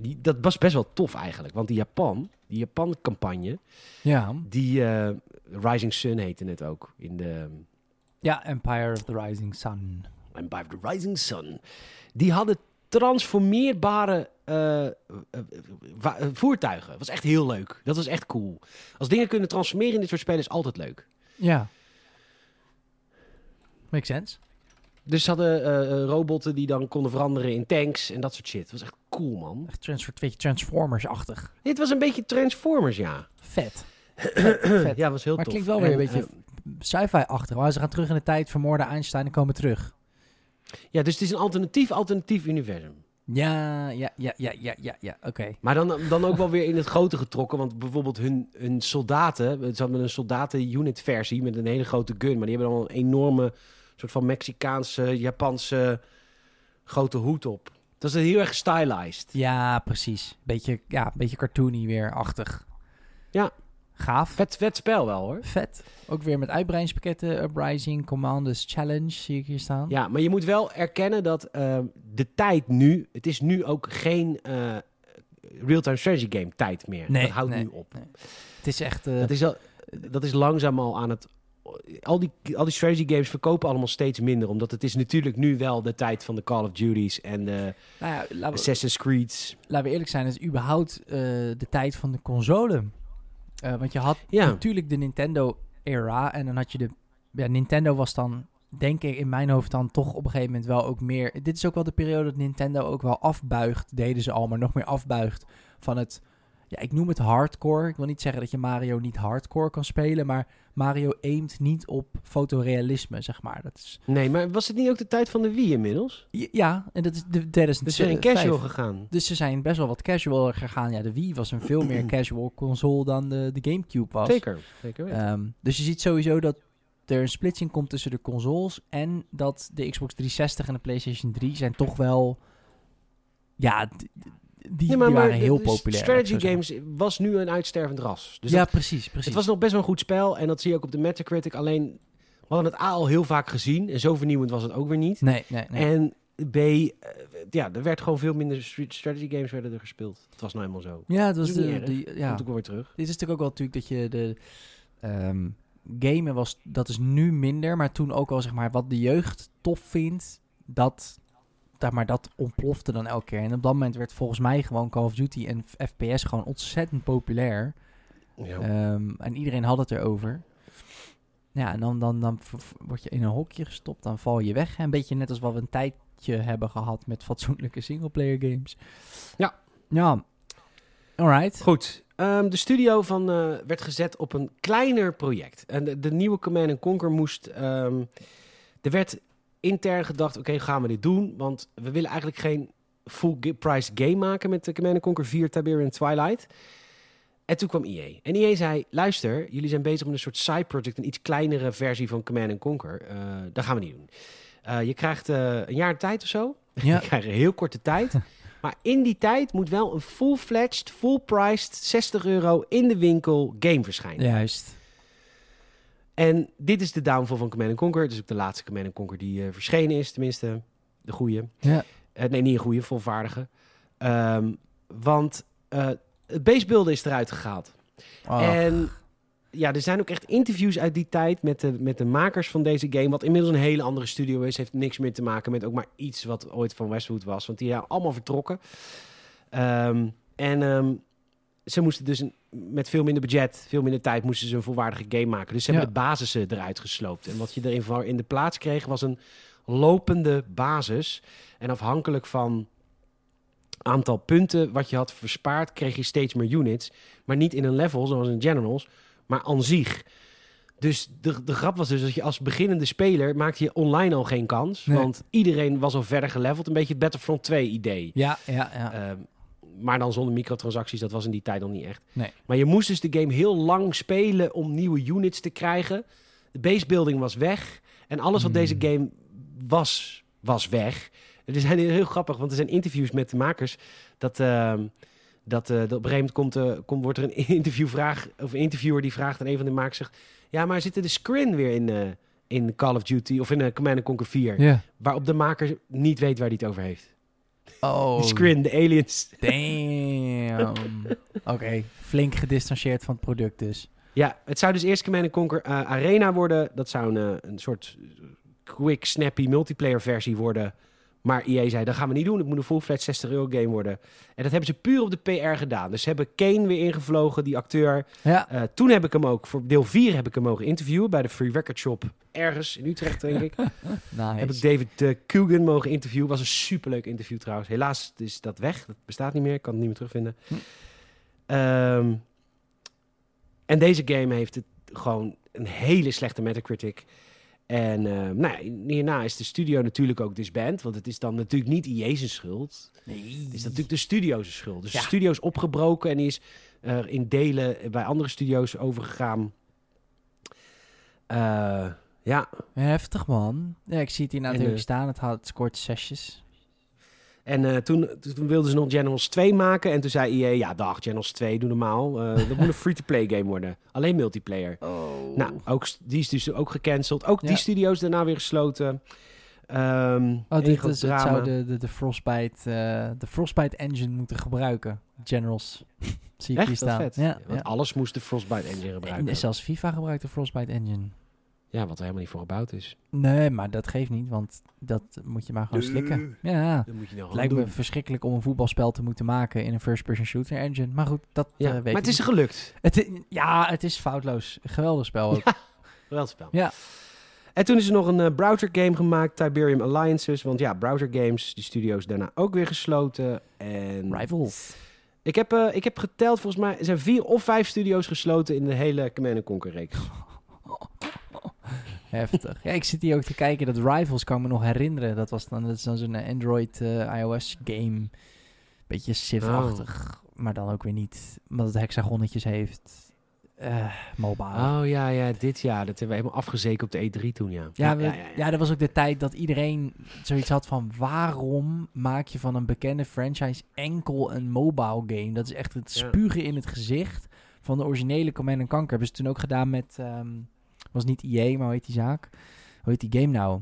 die, dat was best wel tof eigenlijk, want die Japan, die Japan-campagne, Ja. die eh, Rising Sun heette het ook in de Ja, Empire of the Rising Sun. en by the Rising Sun. Die hadden transformeerbare eh, eh, voertuigen. Dat was echt heel leuk. Dat was echt cool. Als dingen kunnen transformeren in dit soort spelen is altijd leuk. Ja. Makes sense. Dus ze hadden eh, robotten die dan konden veranderen in tanks en dat soort shit. Dat was echt cool, man. Echt transfer, een beetje Transformers-achtig. Dit was een beetje Transformers, ja. Vet. Vet. Ja, was heel Maar tof. het klinkt wel weer een En, beetje eh, sci-fi-achtig. Maar ze gaan terug in de tijd, vermoorden Einstein en komen terug. ja, dus het is een alternatief, alternatief universum. Ja, ja, ja, ja, ja, ja, ja. Oké. Maar dan, dan ook wel weer in het grote getrokken. Want bijvoorbeeld hun, hun soldaten... Ze hadden een soldaten-unit versie met een hele grote gun. Maar die hebben dan een enorme soort van Mexicaanse, Japanse grote hoed op. Dat is heel erg stylized. Ja, precies. Beetje, ja, beetje cartoony weer-achtig. Ja. Gaaf. Vet, vet spel wel hoor. Vet. Ook weer met uitbreidingspakketten, Uprising, Commanders, Challenge zie ik hier staan. Ja, maar je moet wel erkennen dat eh, de tijd nu... Het is nu ook geen eh, real-time strategy game tijd meer. Nee, dat houdt nee, nu op. nee. Het is echt... eh, Dat is, al, dat is langzaam al aan het... Al die, al die strategy games verkopen allemaal steeds minder. Omdat het is natuurlijk nu wel de tijd van de Call of Duties en de nou ja, Assassin's Creed's. laten we eerlijk zijn, het is überhaupt eh, de tijd van de console. Eh, want je had Ja. natuurlijk de Nintendo-era en dan had je de... Ja, Nintendo was dan, denk ik in mijn hoofd dan toch op een gegeven moment wel ook meer... Dit is ook wel de periode dat Nintendo ook wel afbuigt, deden ze al, maar nog meer afbuigt van het... Ja, ik noem het hardcore. Ik wil niet zeggen dat je Mario niet hardcore kan spelen, maar Mario aimt niet op fotorealisme, zeg maar. Dat is, Nee, maar was het niet ook de tijd van de Wii inmiddels? ja, en dat is de 2005. Dus ze zijn casual gegaan. Dus ze zijn best wel wat casual gegaan. Ja, de Wii was een veel meer casual console dan de, de Gamecube was. Zeker, zeker weten. Ehm, dus je ziet sowieso dat er een splitsing komt tussen de consoles en dat de Xbox 360 en de PlayStation 3 zijn toch wel, ja, die, maar, die waren heel populair. Strategy games was nu een uitstervend ras. Dus ja, dat- precies, precies. het was nog best wel een goed spel. En dat zie je ook op de Metacritic. Alleen, we hadden het A al heel vaak gezien. En zo vernieuwend was het ook weer niet. Nee, nee, nee. En B, eh, ja, er werd gewoon veel minder stra- strategy games werden er gespeeld. Het was nou helemaal zo. ja, het was de, Ja. Komt ook weer terug. Dit is natuurlijk ook wel natuurlijk dat je de ehm, gamen was, dat is nu minder, maar toen ook al zeg maar wat de jeugd tof vindt, dat, dat maar dat ontplofte dan elke keer. En op dat moment werd volgens mij gewoon Call of Duty en FPS gewoon ontzettend populair. Ja. Ehm, en iedereen had het erover. Ja, en dan, dan, dan word je in een hokje gestopt, dan val je weg. Een beetje net als wat we een tijdje hebben gehad met fatsoenlijke singleplayer games. Ja. Ja. Alright. Goed. Ehm, de studio van, eh, werd gezet op een kleiner project. En de, de nieuwe Command Conquer moest... ehm, er werd intern gedacht, oké, gaan we dit doen? Want we willen eigenlijk geen full price game maken met de Command Conquer 4 Tiberian Twilight. En toen kwam EA. En EA zei, luister, jullie zijn bezig met een soort side project, een iets kleinere versie van Command Conquer. Eh dat gaan we niet doen. Eh, je krijgt eh, een jaar tijd of zo. Ja. Je krijgt een heel korte tijd. maar in die tijd moet wel een full-fledged, full-priced, 60 euro in de winkel game verschijnen. Juist. En dit is de downfall van Command Conquer. Is ook de laatste Command Conquer die eh, verschenen is, tenminste de goede. Ja. Eh, nee, niet een goede, volvaardige. Ehm, want eh, het basebeelden is eruit gehaald. Oh. En ja, er zijn ook echt interviews uit die tijd met de, met de makers van deze game. Wat inmiddels een hele andere studio is. Heeft niks meer te maken met ook maar iets wat ooit van Westwood was. Want die zijn allemaal vertrokken. Ehm, en ehm, ze moesten dus een, met veel minder budget, veel minder tijd, moesten ze een volwaardige game maken. Dus ze hebben Ja. de basissen eruit gesloopt. En wat je erin in de plaats kreeg was een lopende basis. En afhankelijk van aantal punten wat je had verspaard, kreeg je steeds meer units. Maar niet in een level zoals in Generals, maar aan zich. Dus de, de grap was dus dat je als beginnende speler maakte je online al geen kans. Nee. Want iedereen was al verder geleveld. Een beetje het Battlefront 2 idee. Ja, ja, ja. Ehm, maar dan zonder microtransacties, dat was in die tijd nog niet echt. Nee. Maar je moest dus de game heel lang spelen om nieuwe units te krijgen. De basebuilding was weg. En alles wat Hmm. deze game was, was weg. Er zijn heel grappig, want er zijn interviews met de makers. Dat, ehm, dat, eh, dat op een gegeven moment komt, eh, komt, wordt er een interviewvraag, of een interviewer die vraagt aan een van de makers: zegt, Ja, maar zitten de screen weer in, eh, in Call of Duty of in Command Conquer 4? ja. Waarop de maker niet weet waar hij het over heeft. Oh, Die screen, de aliens. damn. Oké, flink gedistanceerd van het product dus. Ja, het zou dus eerst Command Conquer eh, Arena worden. Dat zou een, eh, een soort quick, snappy multiplayer versie worden. Maar EA zei, dat gaan we niet doen. Het moet een full-fledged 60 euro game worden. En dat hebben ze puur op de PR gedaan. Dus ze hebben Kane weer ingevlogen, die acteur. Ja, Eh, toen heb ik hem ook, voor deel 4 heb ik hem mogen interviewen... bij de Free Record Shop ergens in Utrecht, denk ik. nice. Heb ik David uh, Coogan mogen interviewen. Was een superleuk interview trouwens. Helaas is dat weg. Dat bestaat niet meer. Ik kan het niet meer terugvinden. Hm. Ehm, en deze game heeft het gewoon een hele slechte Metacritic. En ehm, nou ja, hierna is de studio natuurlijk ook disband. Want het is dan natuurlijk niet IE's schuld. Nee. Het is natuurlijk de studio's schuld. Dus Ja. de studio is opgebroken en die is eh, in delen bij andere studio's overgegaan. Eh, ja, Heftig man. Ja, ik zie het hier natuurlijk eh, staan. Het, had, scoort zesjes. En eh, toen, toen wilden ze nog Generals 2 maken. En toen zei EA, ja dag, Generals 2, doe normaal. Eh, dat moet een free-to-play game worden. Alleen multiplayer. Oh. Nou, ook, die is dus ook gecanceld. Ook Ja. die studio's daarna weer gesloten. Ehm Oh, dit is, het drama. zou de, de, de, Frostbite, eh, de Frostbite engine moeten gebruiken. Generals. zie ik hier Echt, staan. vet. Ja, Want ja. alles moest de Frostbite engine gebruiken. En zelfs FIFA gebruikt de Frostbite engine. Ja, wat er helemaal niet voor gebouwd is. Nee, maar dat geeft niet, want dat moet je maar gewoon slikken. Ja, Dat moet je nou het lijkt me verschrikkelijk om een voetbalspel te moeten maken in een first-person shooter engine. Maar goed, dat Ja, eh, weet maar het is gelukt. Het ja, het is foutloos. Geweldig spel ook. Wel het spel. Ja. En toen is er nog een eh, browser game gemaakt, Tiberium Alliances. Want ja, browser games, die studio's daarna ook weer gesloten. En Rivals. ik heb, eh, ik heb geteld, volgens mij er zijn vier of vijf studio's gesloten in de hele Command Conquer reeks. Heftig. Ja, ik zit hier ook te kijken. Dat Rivals kan me nog herinneren. Dat was dan, dat is dan zo'n eh, Android eh, iOS game. Beetje Civ-achtig. Maar dan ook weer niet. Omdat het hexagonnetjes heeft. Eh mobile. Oh ja, ja, dit jaar. Dat hebben we helemaal afgezeken op de E3 toen, ja. Ja, we- ja, dat was ook de tijd dat iedereen zoiets had van... waarom maak je van een bekende franchise enkel een mobile game? Dat is echt het Ja. spugen in het gezicht van de originele Command Conquer. Hebben ze toen ook gedaan met... ehm, was niet EA, maar hoe heet die zaak? Hoe heet die game nou?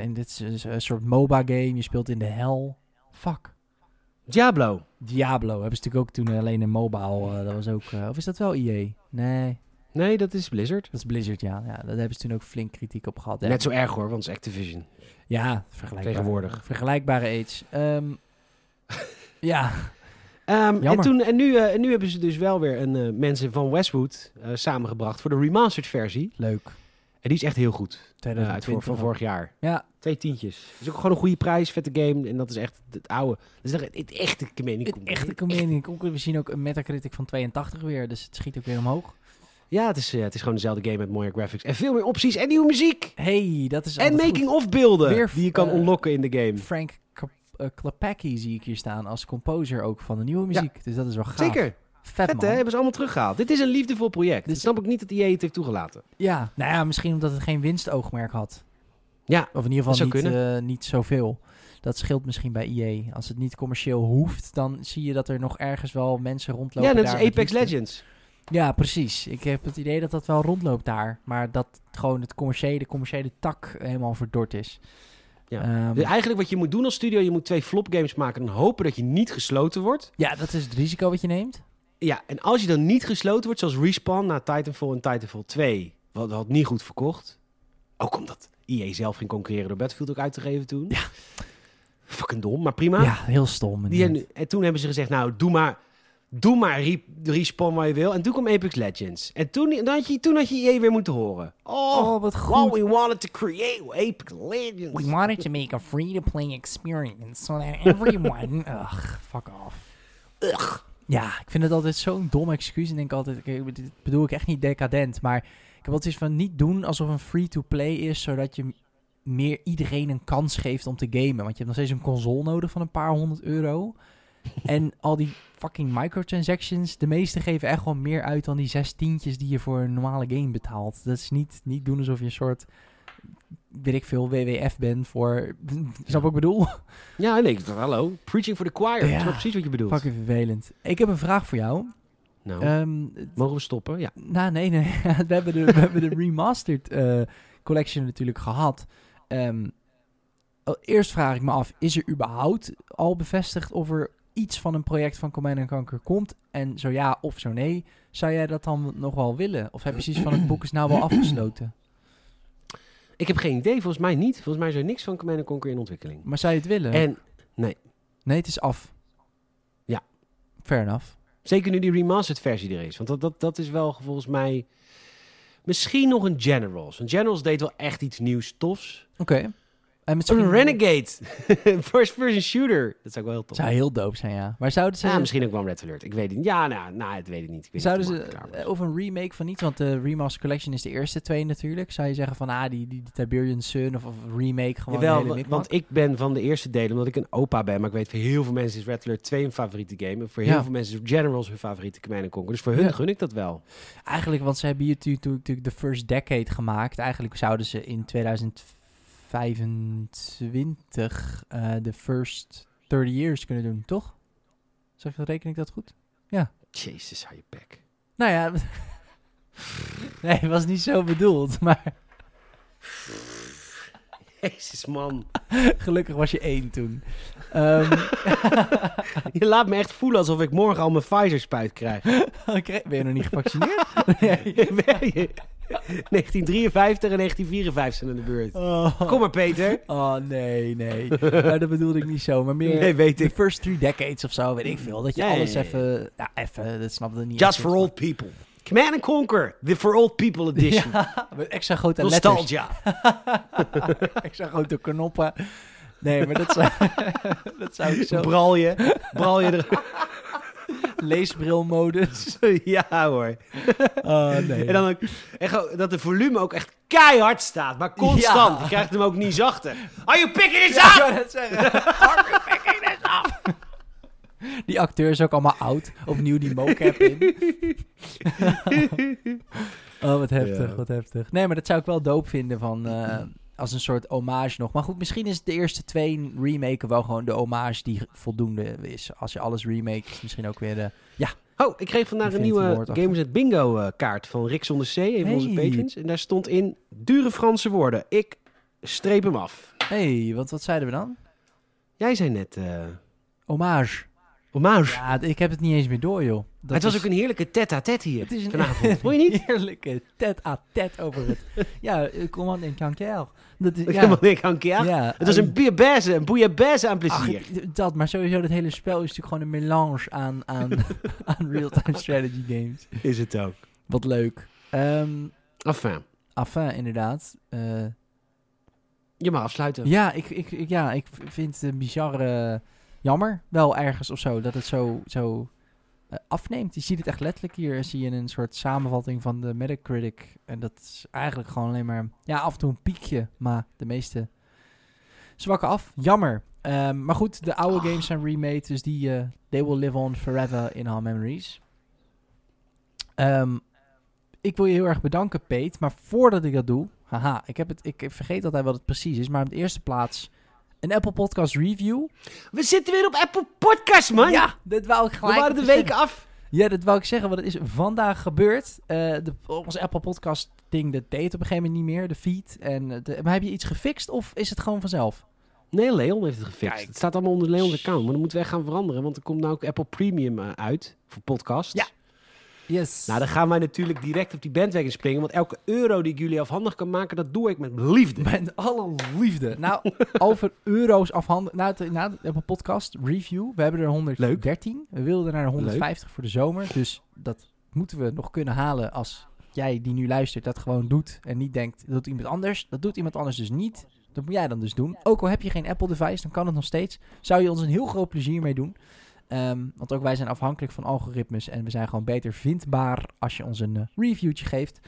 En dit is een soort MOBA game. Je speelt in de hel. Fuck. Diablo. Diablo hebben ze natuurlijk ook toen alleen een mobile. eh, dat was ook... eh, of is dat wel EA? Nee, Nee, dat is Blizzard. dat is Blizzard, ja. ja. Daar hebben ze toen ook flink kritiek op gehad. hè. Net zo erg hoor, want het is Activision. Ja, vergelijkbaar. Tegenwoordig. Vergelijkbare age. Ehm, ja, Ehm, en, toen, en, nu, eh, en nu hebben ze dus wel weer een, eh, mensen van Westwood eh, samengebracht voor de remastered versie. leuk. En die is echt heel goed. Uit 2020 voor, van vorig jaar. Ja, Twee tientjes. is ook gewoon een goede prijs, vette game. En dat is echt het oude. Dat is echt het echte Command het echte. We zien ook een Metacritic van 82 weer, dus het schiet ook weer omhoog. Ja, het is, het is gewoon dezelfde game met mooie graphics. En veel meer opties en nieuwe muziek. Hey, dat is En making-of beelden die je kan eh, unlocken in de game. Frank Eh, Klepacki zie ik hier staan als composer ook van de nieuwe muziek. Dus dat is wel gaaf. Zeker. Vet, Vet hè, hebben ze allemaal teruggehaald. Dit is een liefdevol project. Dit- Dat snap ik niet dat EA het heeft toegelaten. Ja, nou ja, misschien omdat het geen winstoogmerk had. Ja, Of in ieder Dat geval niet, eh, niet zoveel. Dat scheelt misschien bij EA. Als het niet commercieel hoeft, dan zie je dat er nog ergens wel mensen rondlopen. ja als met Apex. Legends. Ja, precies. Ik heb het idee dat dat wel rondloopt daar. Maar dat gewoon het commerciële, de commerciële tak helemaal verdord is. Ja. Ehm, Dus eigenlijk wat je moet doen als studio, je moet twee flop games maken en hopen dat je niet gesloten wordt. ja, dat is het risico wat je neemt. Ja, en als je dan niet gesloten wordt, zoals Respawn na Titanfall en Titanfall 2, wat had niet goed verkocht. Ook omdat EA zelf ging concurreren door Battlefield ook uit te geven toen. Ja. Fucking dom, maar prima. Ja, heel stom. Die, en toen hebben ze gezegd, nou, doe maar, doe maar re respawn waar je wil. En toen kwam Apex Legends. En toen, toen, had, je, toen had je EA weer moeten horen. Oh, Oh, wat Well, goed. we wanted to create Apex Legends. We wanted to make a free-to-play experience so that everyone... Ugh, fuck off. Ugh. Ja, ik vind het altijd zo'n dom excuus. En denk altijd, dit bedoel ik echt niet decadent. Maar ik heb altijd iets van niet doen alsof een free-to-play is, zodat je meer iedereen een kans geeft om te gamen. Want je hebt nog steeds een console nodig van een paar honderd euro. En al die fucking microtransactions, de meeste geven echt wel meer uit dan die zes tientjes die je voor een normale game betaalt. Dat is niet, niet doen alsof je een soort, weet ik veel, WWF bent voor, snap wat ik bedoel? Ja, nee, hallo. Preaching for the choir. Ja. Ik snap precies wat je bedoelt. Fucking vervelend. Ik heb een vraag voor jou. Nou, Ehm, mogen we stoppen? Ja. Nou, nee, nee. we, hebben de, we hebben de remastered eh, collection natuurlijk gehad. Ehm, oh, eerst vraag ik me af, is er überhaupt al bevestigd of er iets van een project van Command and Conquer komt? En zo ja of zo nee, zou jij dat dan nog wel willen? Of heb je zoiets van het boek is nou wel afgesloten? Ik heb geen idee. Volgens mij niet. Volgens mij is er niks van Command Conquer in ontwikkeling. Maar zou je het willen? En Nee, het is af. Ja. Fair enough. zeker nu die remastered versie er is. Want dat, dat, dat is wel volgens mij... Misschien nog een Generals. Een Generals deed wel echt iets nieuws, tofs. Oké. En misschien... Oh, renegade. First person shooter. Dat zou ook wel heel tof Zou heel doop zijn, ja. Maar zouden ze... Misschien ook wel Red Alert. Ik weet het niet. Ja, nou, nou het weet ik niet. Ik zouden niet ze... Of een remake van iets, want de Remaster Collection is de eerste twee natuurlijk. Zou je zeggen van, ah, die, die, die Tiberian Sun of, of remake gewoon Jawel, want, ik ben van de eerste delen, omdat ik een opa ben. Maar ik weet, voor heel veel mensen is Red Alert 2 hun favoriete game. En voor heel veel mensen is Generals hun favoriete Command Conquer. Dus voor hun gun ik dat wel. Eigenlijk, want ze hebben hier natuurlijk de first decade gemaakt. Eigenlijk zouden ze in 2004. 25 eh, de first 30 years kunnen doen, toch? Zeg, reken ik dat goed? Ja. Jezus, hou je bek. Nou ja, nee, het was niet zo bedoeld, maar... Jezus, man. Gelukkig was je één toen. Ehm, je laat me echt voelen alsof ik morgen al mijn Pfizer-spuit krijg. ben je nog niet gevaccineerd? nee. 1953 en 1954 zijn aan de beurt. Oh. Kom maar, Peter. Oh, nee, nee. nou, dat bedoelde ik niet zo. Maar meer Nee, weet de ik. first three decades of zo, weet ik veel. Dat je alles even... Ja, even, dat snapte ik niet. Just for old people. Command and Conquer, the for old people edition. Ja, met extra grote letters. Nostalgia. extra grote knoppen. Nee, maar dat zou, dat zou ik zo... Bral je. Bral je er. Leesbrilmodus. ja hoor. Oh, nee. En dan ook, gewoon dat de volume ook echt keihard staat, maar constant. Ja. Je krijgt hem ook niet zachter. Are you picking this Ja, ik up? wou net zeggen. Die acteur is ook allemaal oud. Opnieuw die mocap in. oh, wat heftig, Ja. wat heftig. Nee, maar dat zou ik wel dope vinden van... eh, als een soort hommage nog. Maar goed, misschien is de eerste twee remaken wel gewoon de hommage die voldoende is. Als je alles remake, is misschien ook weer de... Oh, ik kreeg vandaag een nieuwe at Bingo eh, kaart van Rick zonder C, een van onze patrons. En daar stond in dure Franse woorden. Ik streep hem af. hey, wat, wat zeiden we dan? Jij zei net eh Hommage. Hommage. Ja, ik heb het niet eens meer door, joh. Dat het was is- ook een heerlijke tête-à-tête hier Het is een vanavond. Vond je niet? heerlijke tet-à-tet over het... ja, eh, Command en Conquer. Dat is, ja, aan keer. ja, Het was eh, een bouillabaisse, een bouillabaisse aan plezier. dat, maar sowieso dat hele spel is natuurlijk gewoon een melange aan, aan, aan real-time strategy games. Is het ook. Wat leuk. Ehm Enfin, enfin, inderdaad. Eh, je mag afsluiten. ja, ik, ik, ik- ja, ik vind het een bizarre... jammer, wel ergens of zo, dat het zo, zo eh, afneemt. Je ziet het echt letterlijk hier. Zie je een soort samenvatting van de Metacritic. En dat is eigenlijk gewoon alleen maar... Ja, af en toe een piekje, maar de meeste zwakken af. Jammer. Ehm, maar goed, de oude Ach. games zijn remade, dus die... eh, they will live on forever in our memories. Ehm, ik wil je heel erg bedanken, Peet. Maar voordat ik dat doe... Haha, ik, heb het, ik vergeet altijd wat het precies is. Maar op de eerste plaats... Een Apple Podcast review. We zitten weer op Apple Podcast, man. Ja, dat wou ik We gelijk waren de zeggen. af. Ja, dat wou ik zeggen, want het is vandaag gebeurd. Eh de, onze Apple Podcast ding, dat deed op een gegeven moment niet meer, de feed. En eh, de, maar heb je iets gefixt of is het gewoon vanzelf? Nee, Leon heeft het gefixt. Kijk. Het staat allemaal onder Leon's account. Maar dat moeten we echt gaan veranderen. Want er komt nou ook Apple Premium eh, uit. Voor podcast. Ja. Yes. Nou, dan gaan wij natuurlijk direct op die bandwagon springen. Want elke euro die ik jullie afhandig kan maken, dat doe ik met liefde. Met alle liefde. Nou, over euro's afhanden. Nou, het- nou, op een podcast, review. We hebben er 113. We wilden er naar de 150 voor de zomer. Dus dat moeten we nog kunnen halen als jij die nu luistert dat gewoon doet. En niet denkt, dat doet iemand anders. Dat doet iemand anders dus niet. Dat moet jij dan dus doen. Ook al heb je geen Apple device, dan kan het nog steeds. Zou je ons een heel groot plezier mee doen. Ehm, want ook wij zijn afhankelijk van algoritmes. En we zijn gewoon beter vindbaar als je ons een eh, reviewtje geeft.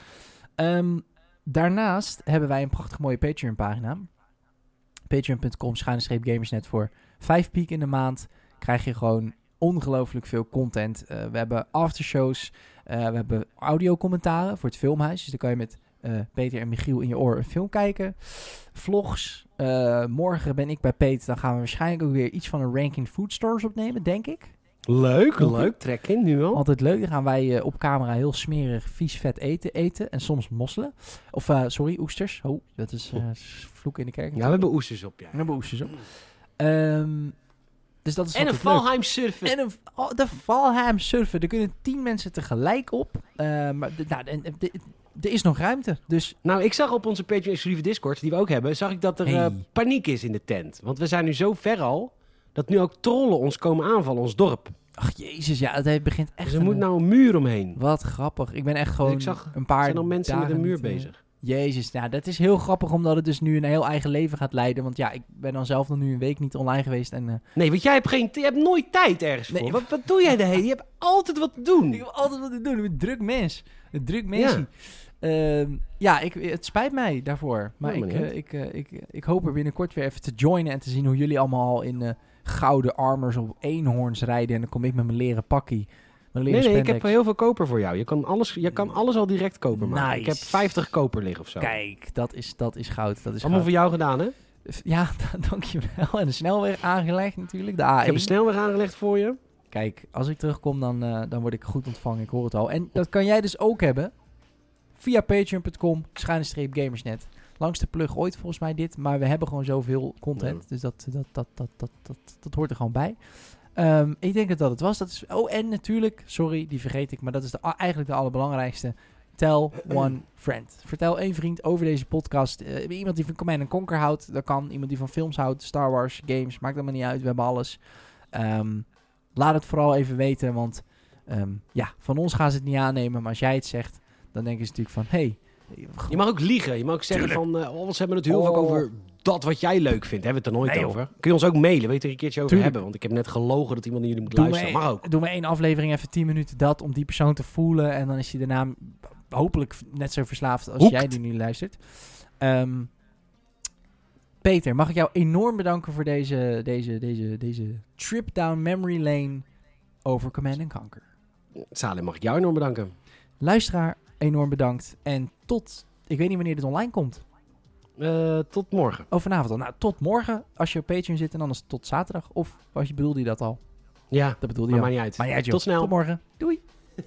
Ehm, daarnaast hebben wij een prachtig mooie Patreon pagina. Patreon.com schuine gamersnet voor 5 piek in de maand. Krijg je gewoon ongelooflijk veel content. Eh, we hebben aftershows. eh, we hebben audiocommentaren voor het filmhuis. Dus dan kan je met Peter en Michiel in je oor een film kijken. Vlogs. Eh, morgen ben ik bij Peter. Dan gaan we waarschijnlijk ook weer iets van een ranking food stores opnemen, denk ik. Leuk, leuk. Trek in nu al. Altijd leuk. Dan gaan wij eh, op camera heel smerig, vies vet eten, eten. En soms mosselen. Of, eh, sorry, oesters. Oh, dat is eh, vloek in de kerk. Ja, we hebben oesters op, ja. We hebben oesters op. Ehm, dus dat is En een. Valheim surfen. En een, oh, de Valheim surfen. Er kunnen tien mensen tegelijk op. Eh, maar nou, en- en de- er is nog ruimte. Dus Nou, ik zag op onze Patreon exclusieve Discord, die we ook hebben, zag ik dat er Hey. eh, paniek is in de tent. Want we zijn nu zo ver al, dat nu ook trollen ons komen aanvallen, ons dorp. ach jezus, ja, het begint echt. Dus er een- moet nou een muur omheen. Wat grappig. Ik ben echt gewoon ik zag- een paar Er zijn al mensen met een muur eh, bezig. Jezus, nou, dat is heel grappig omdat het dus nu een heel eigen leven gaat leiden. Want ja, ik ben dan zelf nog nu een week niet online geweest. En eh, Nee, want jij hebt, geen, je hebt nooit tijd ergens Nee, voor. Wat, wat doe jij de hele? Je hebt altijd wat te doen. ik heb altijd wat te doen. Ik ben druk mens. Een druk mens. Ja, ja ik, het spijt mij daarvoor. Maar Ja, ik, eh, ik, eh, ik, ik hoop er binnenkort weer even te joinen en te zien hoe jullie allemaal in eh, gouden armors op eenhoorns rijden. En dan kom ik met mijn leren pakkie. Mijn leren Nee, nee, ik heb heel veel koper voor jou. Je kan alles, je kan alles al direct koper maken. Nice. Ik heb 50 koper liggen of zo. Kijk, dat is, dat is goud. Dat is Allemaal goud. voor jou gedaan, hè? Ja, dankjewel. En de snelweg aangelegd natuurlijk, de A1. Ik heb een snelweg aangelegd voor je. Kijk, als ik terugkom, dan, dan word ik goed ontvangen. Ik hoor het al. En dat kan jij dus ook hebben. Via patreon.com, gamersnet. Langste plug ooit volgens mij dit. Maar we hebben gewoon zoveel content. Ja. Dus dat, dat, dat, dat, dat, dat, dat hoort er gewoon bij. Ehm, ik denk dat dat het was. Dat is, oh, en natuurlijk, sorry, die vergeet ik. Maar dat is de, eigenlijk de allerbelangrijkste. Tell one friend. Vertel één vriend over deze podcast. Eh, iemand die van Command Conquer houdt, dat kan. Iemand die van films houdt, Star Wars, games, maakt allemaal niet uit. We hebben alles. Ehm, laat het vooral even weten, want ehm, ja, van ons gaan ze het niet aannemen. Maar als jij het zegt, dan denken ze natuurlijk van, hey, Je mag ook liegen. Je mag ook zeggen van, eh oh, ze hebben het heel Oh. vaak over dat wat jij leuk vindt. Hebben we het er nooit Nee, over. Kun je ons ook mailen? Wil je er een keertje over Tuurlijk. hebben? Want ik heb net gelogen dat iemand naar jullie moet Doe luisteren. me, Mag ook. doe me één aflevering even 10 minuten dat om die persoon te voelen. En dan is hij daarna hopelijk net zo verslaafd als Hoekt. jij die nu luistert. Ehm, Peter, mag ik jou enorm bedanken voor deze, deze, deze, deze trip down memory lane over Command Conquer. Salem, mag ik jou enorm bedanken. Luisteraar, enorm bedankt. En tot, ik weet niet wanneer dit online komt. Eh, tot morgen. Oh, vanavond al. Nou, tot morgen als je op Patreon zit en anders tot zaterdag. Of was je, bedoelde je dat al? Ja, Dat bedoelde maar je al. maakt niet uit. Maar ja, tot snel. Tot morgen. Doei.